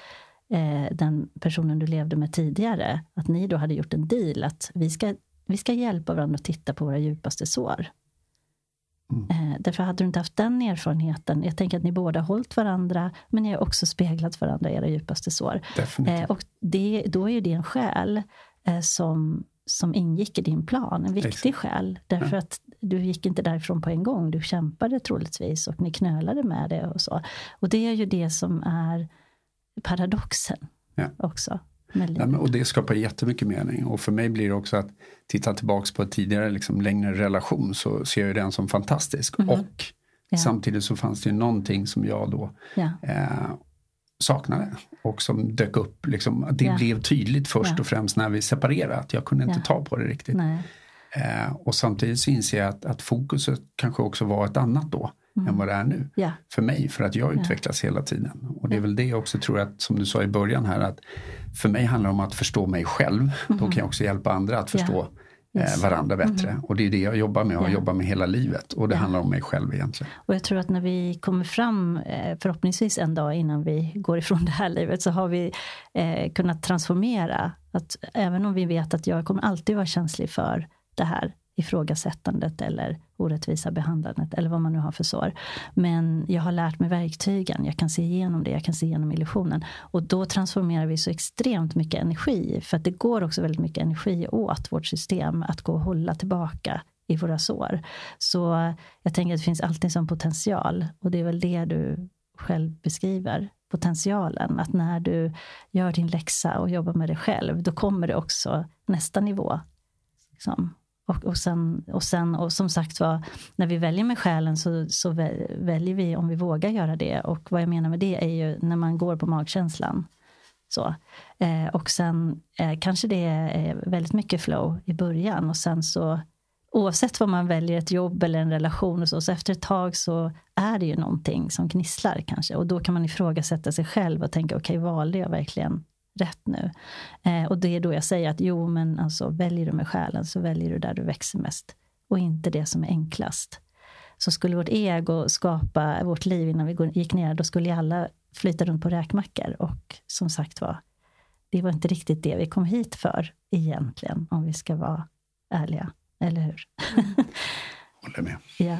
eh, den personen du levde med tidigare, att ni då hade gjort en deal att vi ska, vi ska hjälpa varandra att titta på våra djupaste sår. Mm. Eh, därför hade du inte haft den erfarenheten, jag tänker att ni båda har hållit varandra, men ni har också speglat varandra era djupaste sår. Definitivt. och det, då är det en själ eh, som, som ingick i din plan, en viktig Exakt. själ. Därför ja. att du gick inte därifrån på en gång, du kämpade troligtvis och ni knölade med det och så. Och det är ju det som är paradoxen ja. också. Ja, och det skapar jättemycket mening och för mig blir det också att titta tillbaks på en tidigare liksom, längre relation så ser jag den som fantastisk. Mm. Och ja. samtidigt så fanns det ju någonting som jag då ja. eh, saknade och som dök upp. Liksom, det ja. blev tydligt först och främst när vi separerade att jag kunde inte ta på det riktigt. Eh, och samtidigt så inser jag att, att fokuset kanske också var ett annat då mm. än vad det är nu. Yeah. För mig, för att jag utvecklas yeah. hela tiden. Och det är väl det jag också tror att, som du sa i början här, att för mig handlar det om att förstå mig själv. Mm. Då kan jag också hjälpa andra att förstå yes. varandra bättre. Mm. Och det är det jag jobbar med och yeah. jobbat med hela livet. Och det yeah. handlar om mig själv egentligen. Och jag tror att när vi kommer fram, förhoppningsvis en dag innan vi går ifrån det här livet, så har vi eh, kunnat transformera. Att även om vi vet att jag kommer alltid vara känslig för det här ifrågasättandet eller orättvisa behandlandet eller vad man nu har för sår. Men jag har lärt mig verktygen, jag kan se igenom det, jag kan se igenom illusionen. Och då transformerar vi så extremt mycket energi, för att det går också väldigt mycket energi åt vårt system att gå och hålla tillbaka i våra sår. Så jag tänker att det finns alltid som potential och det är väl det du själv beskriver potentialen. Att när du gör din läxa och jobbar med dig själv, då kommer det också nästa nivå. Liksom. Och, och, sen, och, sen, och som sagt var, när vi väljer med själen så, så väljer vi om vi vågar göra det. Och vad jag menar med det är ju när man går på magkänslan. Så. Eh, och sen eh, kanske det är väldigt mycket flow i början och sen så oavsett vad man väljer, ett jobb eller en relation och så, så efter ett tag så är det ju någonting som gnisslar kanske. Och då kan man ifrågasätta sig själv och tänka, okej, okay, valde jag verkligen rätt nu. Eh, och det är då jag säger att jo, men alltså väljer du med själen så väljer du där du växer mest och inte det som är enklast. Så skulle vårt ego skapa vårt liv innan vi gick ner, då skulle alla flyta runt på räkmackor. Och som sagt var, det var inte riktigt det vi kom hit för egentligen, om vi ska vara ärliga. Eller hur? Håller med. Ja.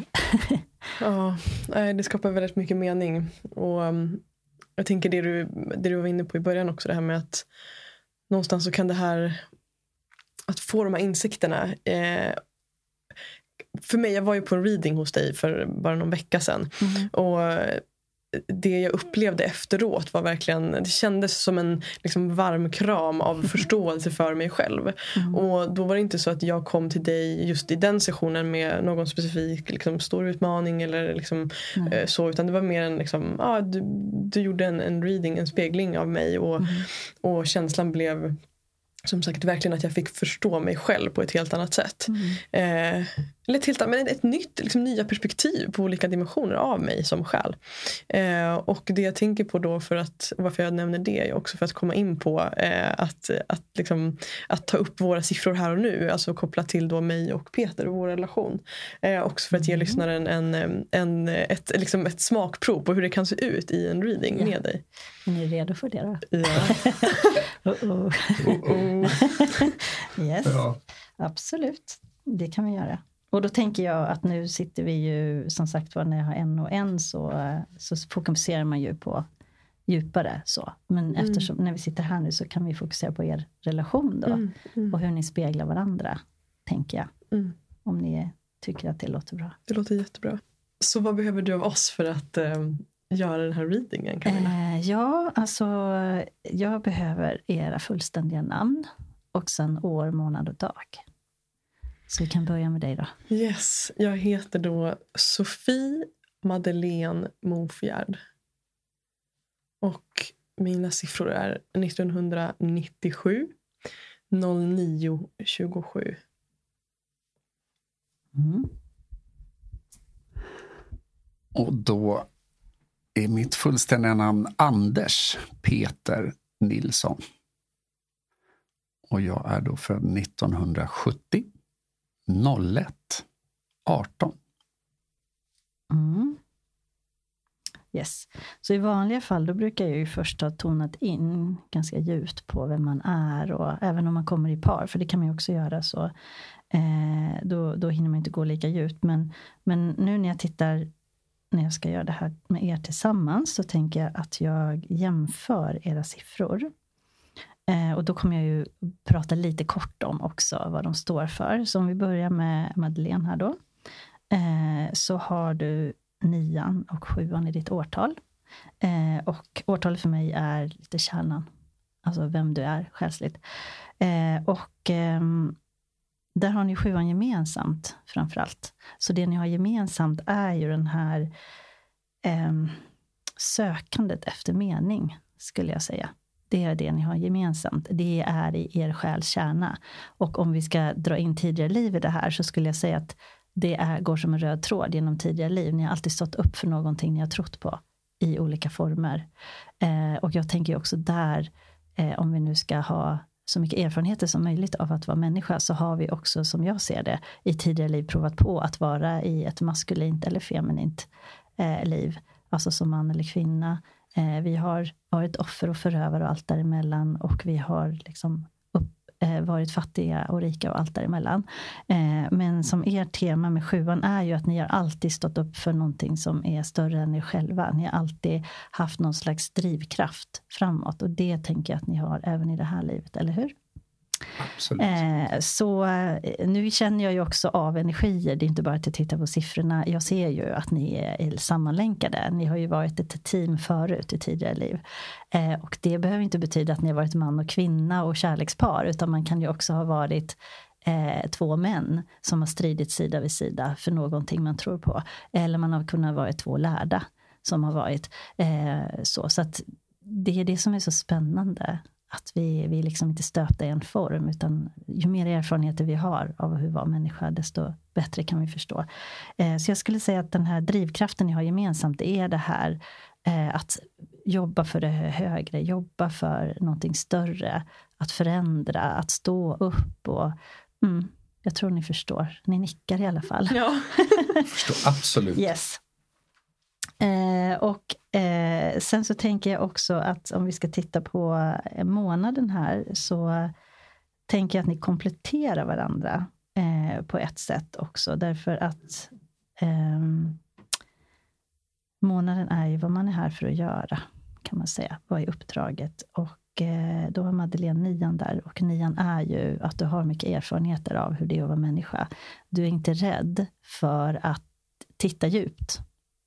ja, det skapar väldigt mycket mening. Och um, jag tänker det du, det du var inne på i början också, det här med att någonstans så kan det här, att få de här insikterna. Eh, för mig, jag var ju på en reading hos dig för bara någon vecka sedan. Mm. Och det jag upplevde efteråt var verkligen, det kändes som en liksom varm kram av förståelse för mig själv. Mm. Och då var det inte så att jag kom till dig just i den sessionen med någon specifik liksom, stor utmaning eller liksom, mm. så. Utan det var mer en, liksom, ah, du, du gjorde en, en reading, en spegling av mig och, mm. och känslan blev som sagt verkligen att jag fick förstå mig själv på ett helt annat sätt. Mm. Eh, eller ett, helt, men ett nytt, liksom, nya perspektiv på olika dimensioner av mig som själ. Eh, och det jag tänker på då för att, varför jag nämner det är också för att komma in på eh, att, att, liksom, att ta upp våra siffror här och nu. Alltså kopplat till då mig och Peter och vår relation. Eh, också för att ge mm. lyssnaren en, en, ett, liksom ett smakprov på hur det kan se ut i en reading ja. med dig. Är ni redo för det då? Ja. oh -oh. oh yes, ja. absolut. Det kan vi göra. Och då tänker jag att nu sitter vi ju, som sagt var, när jag har en och en så, så fokuserar man ju på djupare så. Men mm. eftersom när vi sitter här nu så kan vi fokusera på er relation då. Mm. Mm. Och hur ni speglar varandra, tänker jag. Mm. Om ni tycker att det låter bra. Det låter jättebra. Så vad behöver du av oss för att eh, göra den här readingen? Eh, ja, alltså jag behöver era fullständiga namn och sen år, månad och dag. Så vi kan börja med dig då. Yes, jag heter då Sofie Madeleine Mofjärd. Och mina siffror är 1997 09 27. Mm. Och då är mitt fullständiga namn Anders Peter Nilsson. Och jag är då född 1970. 01 18. Mm. Yes. Så i vanliga fall då brukar jag ju först ha tonat in ganska djupt på vem man är och även om man kommer i par, för det kan man ju också göra så. Eh, då, då hinner man inte gå lika djupt. Men, men nu när jag tittar, när jag ska göra det här med er tillsammans, så tänker jag att jag jämför era siffror. Eh, och då kommer jag ju prata lite kort om också vad de står för. Så om vi börjar med Madeleine här då. Eh, så har du nian och sjuan i ditt årtal. Eh, och årtalet för mig är lite kärnan. Alltså vem du är själsligt. Eh, och ehm, där har ni sjuan gemensamt framför allt. Så det ni har gemensamt är ju den här eh, sökandet efter mening, skulle jag säga. Det är det ni har gemensamt. Det är i er själs kärna. Och om vi ska dra in tidigare liv i det här så skulle jag säga att det är, går som en röd tråd genom tidigare liv. Ni har alltid stått upp för någonting ni har trott på i olika former. Eh, och jag tänker också där, eh, om vi nu ska ha så mycket erfarenheter som möjligt av att vara människa så har vi också, som jag ser det, i tidigare liv provat på att vara i ett maskulint eller feminint eh, liv. Alltså som man eller kvinna. Eh, vi har varit offer och förövare och allt däremellan och vi har liksom Eh, varit fattiga och rika och allt däremellan. Eh, men som er tema med sjuan är ju att ni har alltid stått upp för någonting som är större än er själva. Ni har alltid haft någon slags drivkraft framåt och det tänker jag att ni har även i det här livet, eller hur? Eh, så eh, nu känner jag ju också av energier. Det är inte bara att jag tittar på siffrorna. Jag ser ju att ni är sammanlänkade. Ni har ju varit ett team förut i tidigare liv. Eh, och det behöver inte betyda att ni har varit man och kvinna och kärlekspar. Utan man kan ju också ha varit eh, två män som har stridit sida vid sida för någonting man tror på. Eller man har kunnat vara två lärda som har varit eh, så. Så att det är det som är så spännande att vi, vi liksom inte stöpta i en form, utan ju mer erfarenheter vi har av hur vara människa, desto bättre kan vi förstå. Eh, så jag skulle säga att den här drivkraften ni har gemensamt är det här eh, att jobba för det högre, jobba för någonting större, att förändra, att stå upp och mm, jag tror ni förstår. Ni nickar i alla fall. Ja. förstår absolut. Yes. Eh, och eh, sen så tänker jag också att om vi ska titta på eh, månaden här så tänker jag att ni kompletterar varandra eh, på ett sätt också. Därför att ehm, månaden är ju vad man är här för att göra, kan man säga. Vad är uppdraget? Och eh, då har Madeleine nian där och nian är ju att du har mycket erfarenheter av hur det är att vara människa. Du är inte rädd för att titta djupt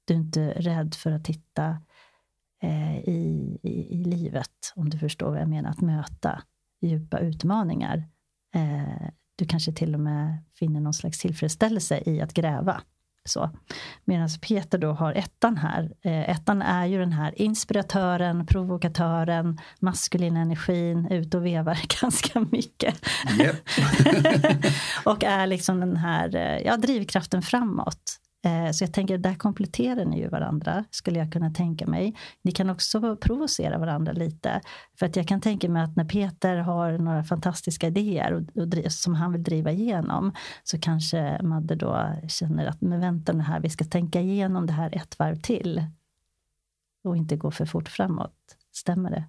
du är inte rädd för att titta eh, i, i, i, livet, om du förstår vad jag menar, att möta djupa utmaningar. Eh, du kanske till och med finner någon slags tillfredsställelse i att gräva. Så. Medan Peter då har ettan här. Eh, ettan är ju den här inspiratören, provokatören, maskulina energin, ut och vevar ganska mycket. Yep. och är liksom den här eh, ja, drivkraften framåt. Eh, så jag tänker, där kompletterar ni ju varandra, skulle jag kunna tänka mig. Ni kan också provocera varandra lite. För att jag kan tänka mig att när Peter har några fantastiska idéer och, och, som han vill driva igenom, så kanske Madde då känner att, men vänta nu här, vi ska tänka igenom det här ett varv till. Och inte gå för fort framåt. Stämmer det?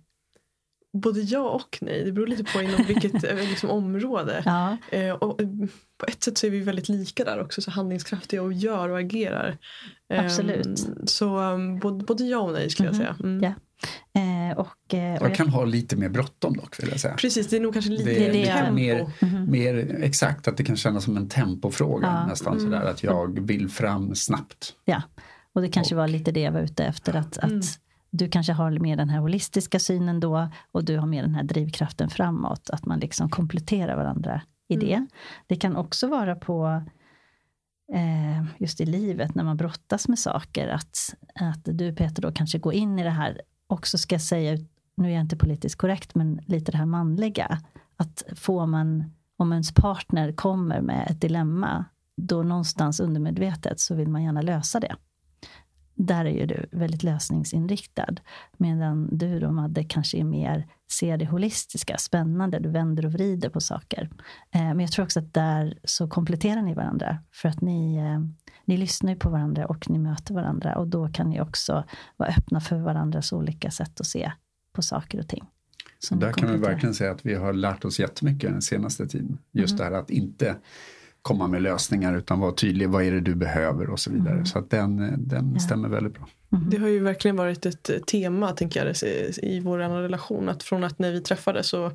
Både ja och nej. Det beror lite på inom vilket eh, liksom, område. Ja. Eh, och, eh, på ett sätt så är vi väldigt lika där också. Så handlingskraftiga och gör och agerar. Absolut. Um, så um, både, både, ja och nej skulle mm -hmm. jag säga. Mm. Ja. Eh, och, eh, och jag kan ha lite mer bråttom dock vill jag säga. Precis, det är nog kanske lite, det är lite. Mer, mm -hmm. mer, exakt, att det kan kännas som en tempofråga ja. nästan mm. sådär att jag vill fram snabbt. Ja, och det kanske och, var lite det jag var ute efter. Att, att mm du kanske har mer den här holistiska synen då och du har mer den här drivkraften framåt. Att man liksom kompletterar varandra i det. Mm. Det kan också vara på eh, just i livet när man brottas med saker. Att, att du Peter då kanske går in i det här, också ska jag säga, nu är jag inte politiskt korrekt, men lite det här manliga. Att får man, om ens partner kommer med ett dilemma, då någonstans undermedvetet så vill man gärna lösa det där är ju du väldigt lösningsinriktad. Medan du då Madde kanske är mer, ser det holistiska, spännande, du vänder och vrider på saker. Eh, men jag tror också att där så kompletterar ni varandra. För att ni, eh, ni lyssnar ju på varandra och ni möter varandra. Och då kan ni också vara öppna för varandras olika sätt att se på saker och ting. Så där kan vi verkligen säga att vi har lärt oss jättemycket den senaste tiden. Just mm. det här att inte komma med lösningar utan vara tydlig, vad är det du behöver och så vidare. Mm. Så att den, den ja. stämmer väldigt bra. Mm. Det har ju verkligen varit ett tema tänker jag, i vår relation. Att från att när vi träffades så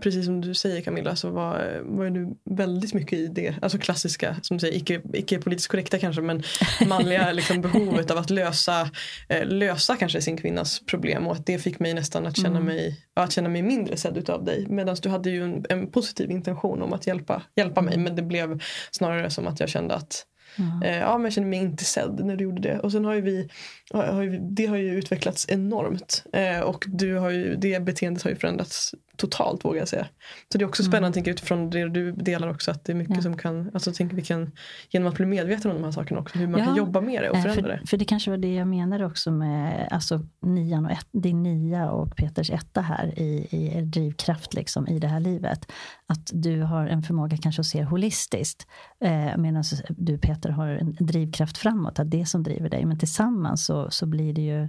precis som du säger Camilla så var, var du väldigt mycket i det alltså klassiska, som säger, icke, icke politiskt korrekta kanske men manliga liksom, behovet av att lösa, eh, lösa kanske sin kvinnas problem och att det fick mig nästan att känna, mm. mig, att känna mig mindre sedd utav dig. Medan du hade ju en, en, positiv intention om att hjälpa, hjälpa mig men det blev snarare som att jag kände att Mm. Ja, men jag kände mig inte sedd när du gjorde det. Och sen har vi, har ju, det har ju utvecklats enormt. Eh, och du har ju, det beteendet har ju förändrats totalt vågar jag säga. Så det är också Mm. spännande tänker jag, utifrån det du delar också att det är mycket Ja. som kan, alltså tänker vi kan genom att bli medveten om de här sakerna också hur man Ja. kan jobba med det och Eh, förändra det. För, för det kanske var det jag menade också med alltså, nian och ett, din nia och Peters etta här i, i er drivkraft liksom, i det här livet. Att du har en förmåga kanske att se holistiskt. Eh, Medan du Peter har en drivkraft framåt, att det är som driver dig. Men tillsammans så, så blir det ju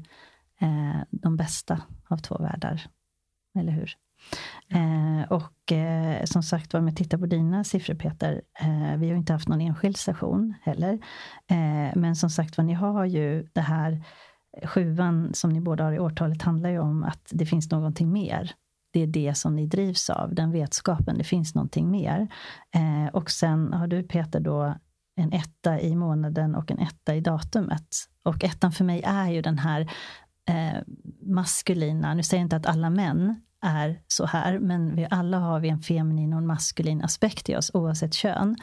eh, de bästa av två världar. Eller hur? Eh, och eh, som sagt var, om jag tittar på dina siffror Peter, eh, vi har ju inte haft någon enskild session heller. Eh, men som sagt var, ni har ju det här sjuan som ni båda har i årtalet handlar ju om att det finns någonting mer. Det är det som ni drivs av, den vetskapen, det finns någonting mer. Eh, och sen har du Peter då en etta i månaden och en etta i datumet. Och ettan för mig är ju den här eh, maskulina, nu säger jag inte att alla män är så här, men vi alla har vi en feminin och en maskulin aspekt i oss oavsett kön.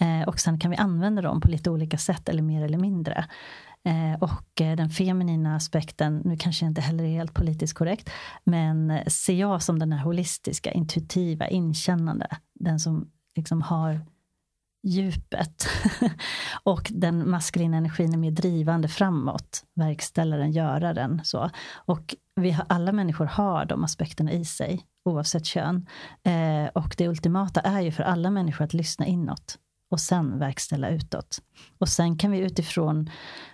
Eh, och sen kan vi använda dem på lite olika sätt eller mer eller mindre. Eh, och eh, den feminina aspekten, nu kanske jag inte heller är helt politiskt korrekt, men ser jag som den här holistiska, intuitiva, inkännande, den som liksom har djupet. och den maskulina energin är mer drivande framåt, verkställaren, göraren. Så. Och vi har, alla människor har de aspekterna i sig, oavsett kön. Eh, och det ultimata är ju för alla människor att lyssna inåt och sen verkställa utåt. Och sen kan vi utifrån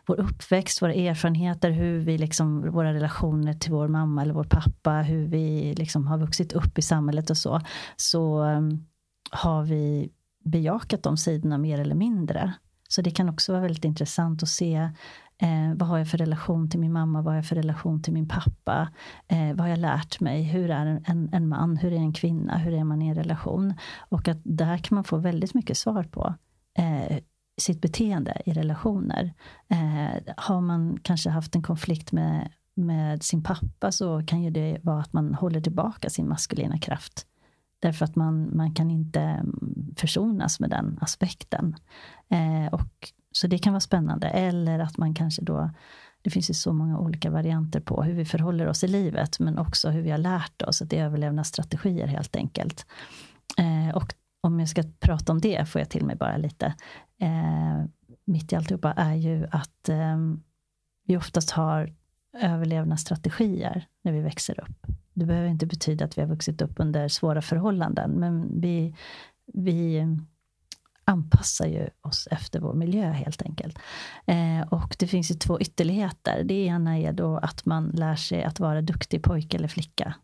vår uppväxt, våra erfarenheter, hur vi liksom, våra relationer till vår mamma eller vår pappa, hur vi liksom har vuxit upp i samhället och så, så um, har vi bejakat de sidorna mer eller mindre. Så det kan också vara väldigt intressant att se eh, vad har jag för relation till min mamma, vad har jag för relation till min pappa, eh, vad har jag lärt mig, hur är en, en, en man, hur är en kvinna, hur är man i en relation? Och att där kan man få väldigt mycket svar på eh, sitt beteende i relationer. Eh, har man kanske haft en konflikt med, med sin pappa så kan ju det vara att man håller tillbaka sin maskulina kraft. Därför att man, man kan inte mm, försonas med den aspekten. Eh, och, så det kan vara spännande. Eller att man kanske då, det finns ju så många olika varianter på hur vi förhåller oss i livet, men också hur vi har lärt oss, att det är överlevnadsstrategier helt enkelt. Eh, och om jag ska prata om det, får jag till mig bara lite, eh, mitt i alltihopa, är ju att eh, vi oftast har överlevnadsstrategier när vi växer upp. Det behöver inte betyda att vi har vuxit upp under svåra förhållanden, men vi, vi anpassar ju oss efter vår miljö helt enkelt. Eh, och det finns ju två ytterligheter. Det ena är då att man lär sig att vara duktig pojke eller flicka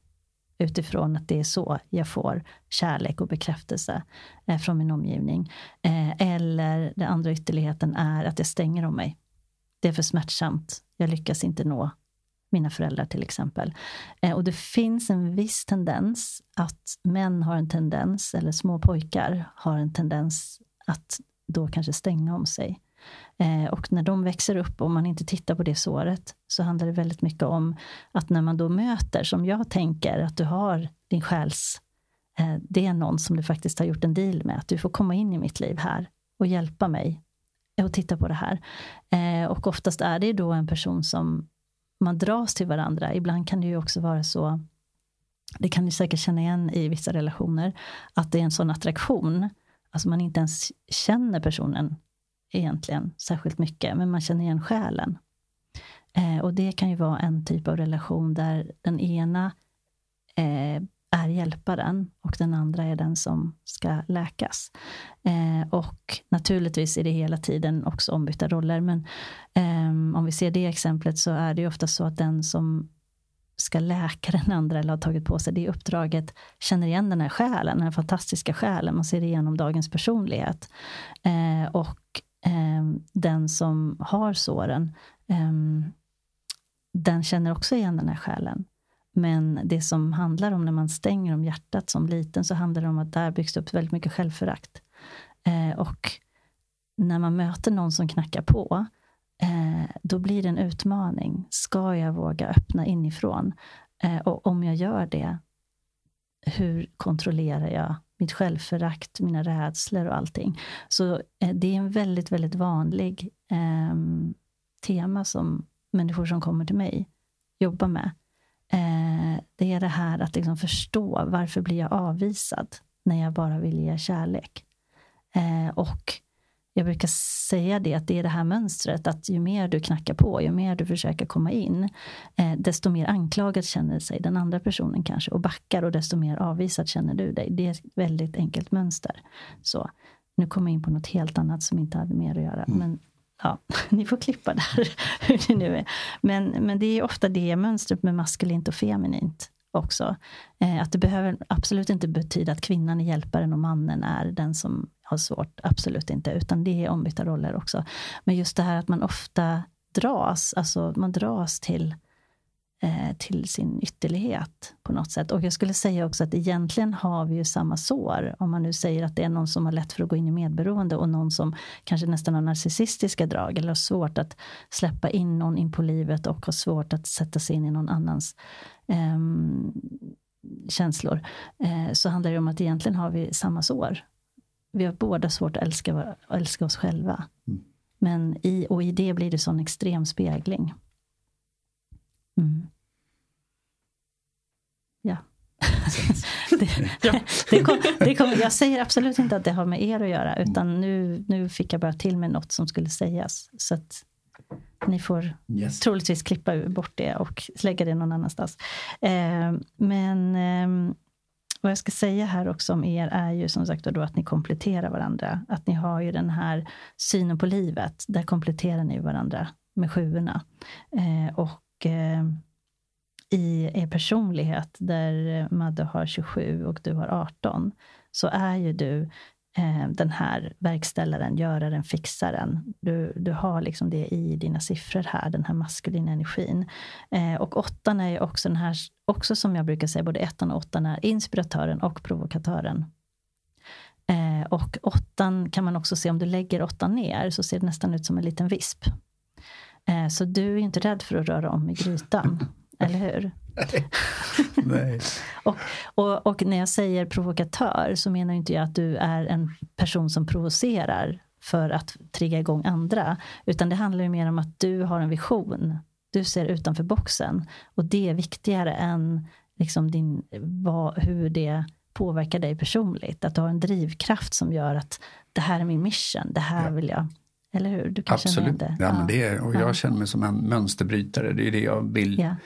utifrån att det är så jag får kärlek och bekräftelse eh, från min omgivning. Eh, eller den andra ytterligheten är att jag stänger om mig. Det är för smärtsamt. Jag lyckas inte nå mina föräldrar till exempel. Eh, och det finns en viss tendens att män har en tendens, eller små pojkar har en tendens att då kanske stänga om sig. Eh, och när de växer upp, om man inte tittar på det såret, så handlar det väldigt mycket om att när man då möter, som jag tänker, att du har din själs... Eh, det är någon som du faktiskt har gjort en deal med, att du får komma in i mitt liv här och hjälpa mig och titta på det här. Eh, och oftast är det då en person som man dras till varandra. Ibland kan det ju också vara så, det kan ni säkert känna igen i vissa relationer, att det är en sån attraktion, alltså man inte ens känner personen egentligen särskilt mycket, men man känner igen själen. Eh, och det kan ju vara en typ av relation där den ena eh, är hjälparen och den andra är den som ska läkas. Eh, och naturligtvis är det hela tiden också ombytta roller, men eh, om vi ser det exemplet så är det ju ofta så att den som ska läka den andra eller har tagit på sig det uppdraget känner igen den här själen, den här fantastiska själen. Man ser igenom dagens personlighet. Eh, och eh, den som har såren, eh, den känner också igen den här själen. Men det som handlar om när man stänger om hjärtat som liten så handlar det om att där byggs upp väldigt mycket självförakt. Eh, och när man möter någon som knackar på eh, då blir det en utmaning. Ska jag våga öppna inifrån? Eh, och om jag gör det, hur kontrollerar jag mitt självförakt, mina rädslor och allting? Så eh, det är en väldigt, väldigt vanlig eh, tema som människor som kommer till mig jobbar med. Det är det här att liksom förstå varför blir jag avvisad när jag bara vill ge kärlek. Eh, och jag brukar säga det att det är det här mönstret att ju mer du knackar på, ju mer du försöker komma in, eh, desto mer anklagad känner sig den andra personen kanske och backar och desto mer avvisad känner du dig. Det är ett väldigt enkelt mönster. Så nu kommer jag in på något helt annat som inte hade mer att göra. Mm. Men ja, ni får klippa där hur det nu är. Men, men det är ofta det mönstret med maskulint och feminint också. Eh, att det behöver absolut inte betyda att kvinnan är hjälparen och mannen är den som har svårt. Absolut inte, utan det är ombytta roller också. Men just det här att man ofta dras, alltså man dras till eh, till sin ytterlighet på något sätt. Och jag skulle säga också att egentligen har vi ju samma sår. Om man nu säger att det är någon som har lätt för att gå in i medberoende och någon som kanske nästan har narcissistiska drag eller har svårt att släppa in någon in på livet och har svårt att sätta sig in i någon annans eh, känslor. Eh, så handlar det om att egentligen har vi samma sår. Vi har båda svårt att älska, älska oss själva. Mm. Men i, och i det blir det sån extrem spegling. Mm. Ja. det, ja. det kom, det kom, jag säger absolut inte att det har med er att göra, utan nu, nu fick jag bara till med något som skulle sägas. Så att ni får yes. troligtvis klippa bort det och lägga det någon annanstans. Eh, men eh, vad jag ska säga här också om er är ju som sagt då att ni kompletterar varandra. Att ni har ju den här synen på livet. Där kompletterar ni varandra med sjuorna. Eh, och Eh, i er personlighet, där Madde har 27 och du har 18, så är ju du eh, den här verkställaren, göraren, fixaren. Du, du har liksom det i dina siffror här, den här maskulina energin. Eh, och åttan är ju också den här, också som jag brukar säga, både ettan och åttan är inspiratören och provokatören. Eh, och åttan kan man också se, om du lägger åttan ner, så ser det nästan ut som en liten visp. Eh, så du är inte rädd för att röra om i grytan, eller hur? Nej. och, och, och, när jag säger provokatör så menar inte jag att du är en person som provocerar för att trigga igång andra. Utan det handlar ju mer om att du har en vision. Du ser utanför boxen. Och det är viktigare än liksom din, vad, hur det påverkar dig personligt. Att du har en drivkraft som gör att det här är min mission, det här vill jag eller hur? Du kan Absolut. Ja, Men det är, och jag känner mig som en mönsterbrytare. Det är det jag vill. Ja.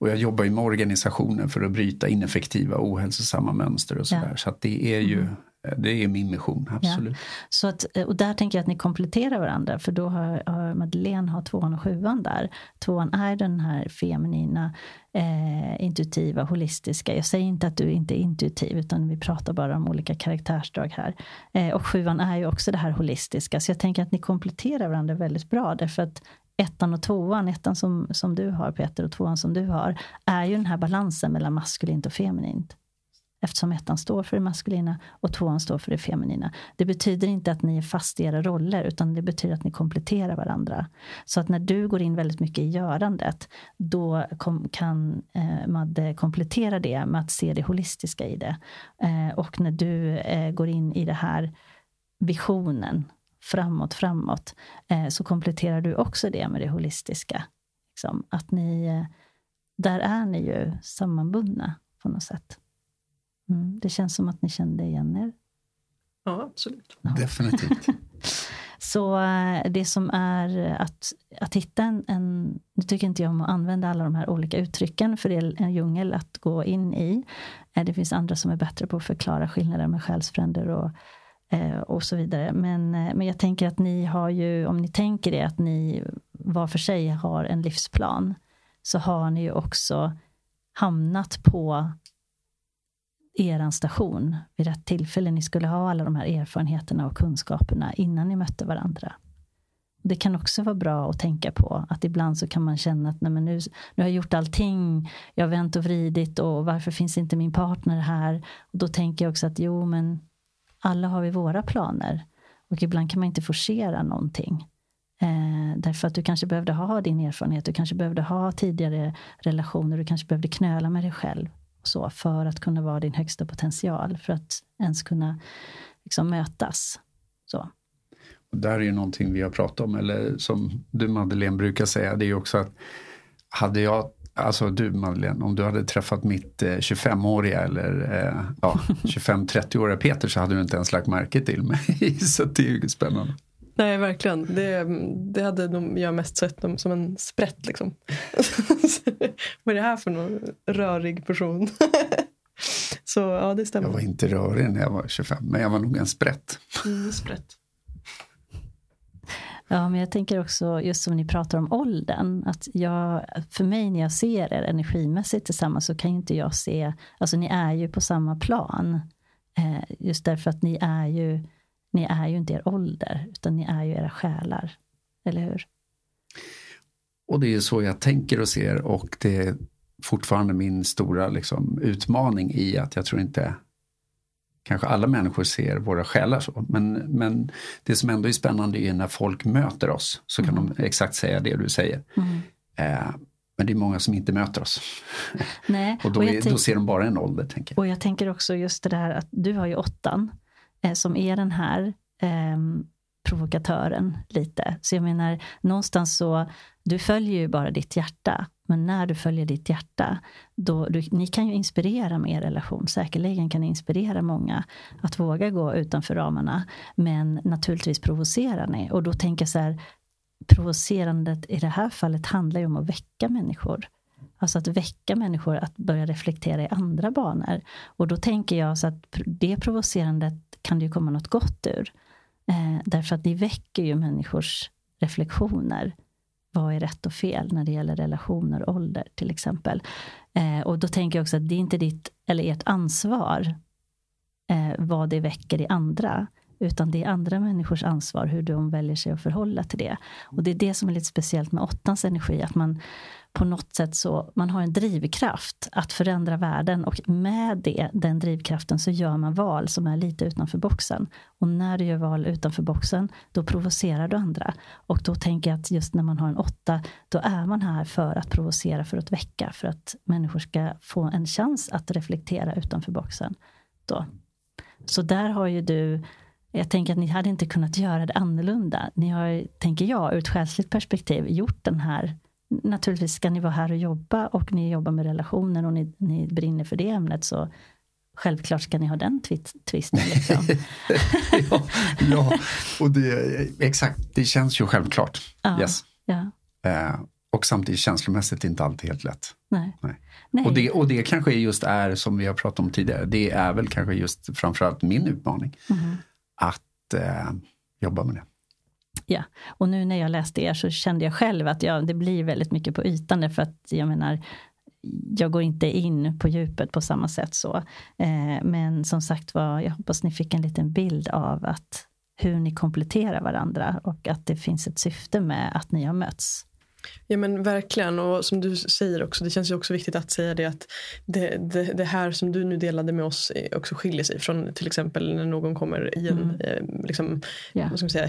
Och jag jobbar ju med organisationer för att bryta ineffektiva ohälsosamma mönster och sådär. Ja. Så att det är ju mm. Det är min mission, absolut. Ja. Så att, och där tänker jag att ni kompletterar varandra för då har, har Madeleine har tvåan och sjuan där. Tvåan är den här feminina, eh, intuitiva, holistiska. Jag säger inte att du inte är intuitiv utan vi pratar bara om olika karaktärsdrag här. Eh, och sjuan är ju också det här holistiska. Så jag tänker att ni kompletterar varandra väldigt bra därför att ettan och tvåan, ettan som, som du har Peter och tvåan som du har, är ju den här balansen mellan maskulint och feminint. Eftersom ettan står för det maskulina och tvåan står för det feminina. Det betyder inte att ni är fast i era roller, utan det betyder att ni kompletterar varandra. Så att när du går in väldigt mycket i görandet, då kom, kan eh, Madde komplettera det med att se det holistiska i det. Eh, och när du eh, går in i det här visionen, framåt, framåt, eh, så kompletterar du också det med det holistiska. Liksom, att ni, eh, där är ni ju sammanbundna på något sätt. Mm, det känns som att ni kände igen er. Ja, absolut. Ja. Definitivt. Så eh, det som är att, att hitta en, en... Nu tycker inte jag om att använda alla de här olika uttrycken, för det är en djungel att gå in i. Det finns andra som är bättre på att förklara skillnader med själsfränder och Eh, och så vidare. Men, eh, men jag tänker att ni har ju, om ni tänker det att ni var för sig har en livsplan, så har ni ju också hamnat på er station vid rätt tillfälle. Ni skulle ha alla de här erfarenheterna och kunskaperna innan ni mötte varandra. Det kan också vara bra att tänka på att ibland så kan man känna att nej men nu, nu har jag gjort allting, jag har vänt och vridit och varför finns inte min partner här? Och då tänker jag också att jo men alla har vi våra planer. Och ibland kan man inte forcera någonting. Eh, därför att du kanske behövde ha din erfarenhet, du kanske behövde ha tidigare relationer, du kanske behövde knöla med dig själv. Så, för att kunna vara din högsta potential, för att ens kunna liksom, mötas. Så. Och där är ju någonting vi har pratat om, eller som du Madeleine brukar säga, det är ju också att hade jag Alltså du Madeleine, om du hade träffat mitt eh, 25-åriga eller eh, ja, 25-30-åriga Peter så hade du inte ens lagt märke till mig. så det är ju spännande. Nej, verkligen. Det, det hade nog jag mest sett dem som en sprätt. Liksom. Vad är det här för någon rörig person? så ja, det stämmer. Jag var inte rörig när jag var 25, men jag var nog en sprätt. Mm, sprätt. Ja, men jag tänker också, just som ni pratar om åldern, att jag, för mig när jag ser er energimässigt tillsammans så kan ju inte jag se, alltså ni är ju på samma plan. Eh, just därför att ni är ju, ni är ju inte er ålder, utan ni är ju era själar. Eller hur? Och det är så jag tänker och ser och det är fortfarande min stora liksom, utmaning i att jag tror inte kanske alla människor ser våra själar så. Men, men det som ändå är spännande är när folk möter oss så kan Mm. de exakt säga det du säger. Mm. Eh, men det är många som inte möter oss. Nej, Och då, jag är, tänk- då ser de bara en ålder, tänker jag. Och jag tänker också just det där att du har ju åttan, Eh, som är den här ehm, provokatören lite. Så jag menar, någonstans så, du följer ju bara ditt hjärta. Men när du följer ditt hjärta, då, du, ni kan ju inspirera med er relation. Säkerligen kan ni inspirera många att våga gå utanför ramarna. Men naturligtvis provocerar ni. Och då tänker jag så här, provocerandet i det här fallet handlar ju om att väcka människor. Alltså att väcka människor att börja reflektera i andra banor. Och då tänker jag så att det provocerandet kan det ju komma något gott ur. Eh, därför att ni väcker ju människors reflektioner. Vad är rätt och fel när det gäller relationer och ålder till exempel. Eh, och då tänker jag också att det är inte ditt eller ert ansvar eh, vad det väcker i andra. Utan det är andra människors ansvar hur de väljer sig att förhålla till det. Och det är det som är lite speciellt med åttans energi. Att man på något sätt så, man har en drivkraft att förändra världen och med det, den drivkraften så gör man val som är lite utanför boxen. Och när du gör val utanför boxen, då provocerar du andra. Och då tänker jag att just när man har en åtta, då är man här för att provocera, för att väcka, för att människor ska få en chans att reflektera utanför boxen. Då. Så där har ju du jag tänker att ni hade inte kunnat göra det annorlunda. Ni har, tänker jag, ur ett själsligt perspektiv gjort den här Naturligtvis ska ni vara här och jobba och ni jobbar med relationer och ni, ni brinner för det ämnet så självklart ska ni ha den twist, twisten. Liksom. ja, ja, och det, exakt, det känns ju självklart. Ja. Yes. Ja, Eh, och samtidigt känslomässigt inte alltid helt lätt. nej. Nej. nej. Och, det, och det kanske just är, som vi har pratat om tidigare, det är väl kanske just framförallt min utmaning. Mhm. Att eh, jobba med det. Ja, och nu när jag läste er så kände jag själv att jag, det blir väldigt mycket på ytan därför att jag menar jag går inte in på djupet på samma sätt så. Eh, men som sagt var, jag hoppas ni fick en liten bild av att hur ni kompletterar varandra och att det finns ett syfte med att ni har mötts. Ja men verkligen och som du säger också det känns ju också viktigt att säga det att det, det, det här som du nu delade med oss också skiljer sig från till exempel när någon kommer i en Mm. eh, liksom, Ja. vad ska man säga,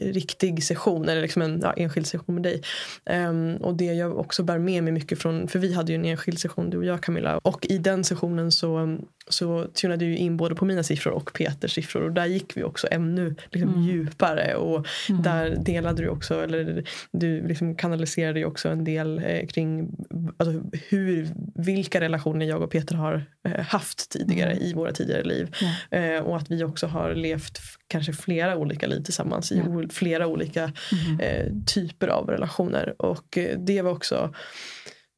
riktig session eller liksom en ja, enskild session med dig. Ehm, och det jag också bär med mig mycket från, för vi hade ju en enskild session du och jag Camilla och i den sessionen så, så tunade ju in både på mina siffror och Peters siffror och där gick vi också ännu liksom, Mm. djupare och Mm. där delade du också, eller du liksom kanaliserade ju också en del eh, kring alltså, hur, vilka relationer jag och Peter har eh, haft tidigare Mm. i våra tidigare liv. Ja. Eh, och att vi också har levt kanske flera olika liv tillsammans i Ja. o- flera olika Mhm. eh, typer av relationer. Och eh, det var också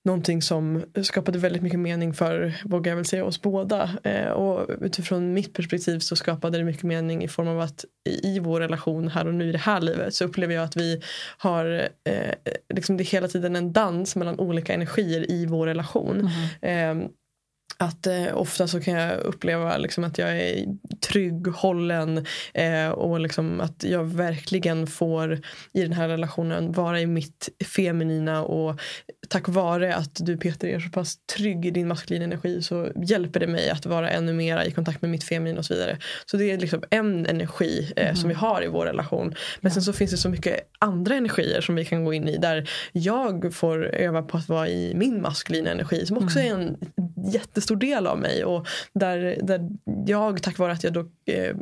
någonting som skapade väldigt mycket mening för, vågar jag väl säga, oss båda. Eh, och utifrån mitt perspektiv så skapade det mycket mening i form av att i, vår relation här och nu i det här livet så upplever jag att vi har eh, liksom det är hela tiden en dans mellan olika energier i vår relation. Mhm. Eh, att eh, ofta så kan jag uppleva liksom, att jag är trygg, hållen eh, och liksom, att jag verkligen får i den här relationen vara i mitt feminina och tack vare att du Peter är så pass trygg i din maskulina energi så hjälper det mig att vara ännu mer i kontakt med mitt feminina och så vidare. Så det är liksom en energi eh, som vi har i vår relation. Men sen så finns det så mycket andra energier som vi kan gå in i där jag får öva på att vara i min maskulina energi som också är en jättestor del av mig och där, där jag tack vare att jag då eh,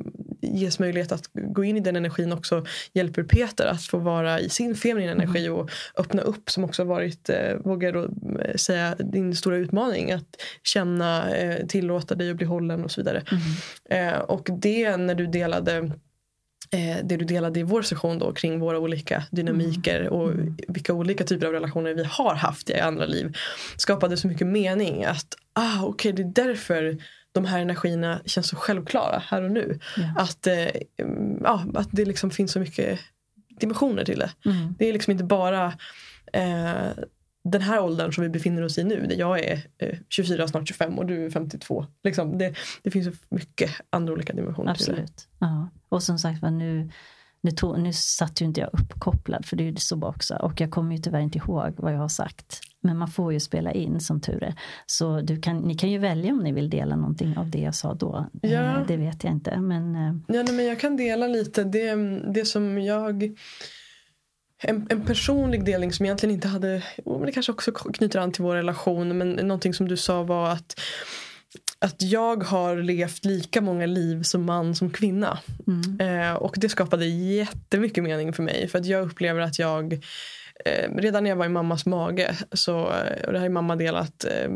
ges möjlighet att gå in i den energin också hjälper Peter att få vara i sin feminina Mm. energi och öppna upp som också varit, eh, vågar jag då eh, säga, din stora utmaning. Att känna, eh, tillåta dig att bli hållen och så vidare. Mm. Eh, och det när du delade eh, det du delade i vår session då kring våra olika dynamiker och Mm. vilka olika typer av relationer vi har haft i andra liv skapade så mycket mening att ah, okej det är därför de här energierna känns så självklara här och nu. Ja. Att, eh, mm, ja, att det liksom finns så mycket dimensioner till det. Mm. Det är liksom inte bara eh, den här åldern som vi befinner oss i nu. Där jag är eh, 24, snart 25 och du är 52. Liksom, det, det finns så mycket andra olika dimensioner till det. Absolut. Ja. Och som sagt var nu, nu, tog, nu satt ju inte jag uppkopplad för det är ju så också. Och jag kommer ju tyvärr inte ihåg vad jag har sagt. Men man får ju spela in som tur är. Så du kan, ni kan ju välja om ni vill dela någonting av det jag sa då. Ja. Eh, Det vet jag inte. Men eh, Ja, nej, men jag kan dela lite. Det, det som jag... En, en personlig delning som egentligen inte hade... Jo, men det kanske också knyter an till vår relation. Men någonting som du sa var att, att jag har levt lika många liv som man som kvinna. mm, Eh, och det skapade jättemycket mening för mig. För att jag upplever att jag eh, redan när jag var i mammas mage, så, och det har är mamma delat eh,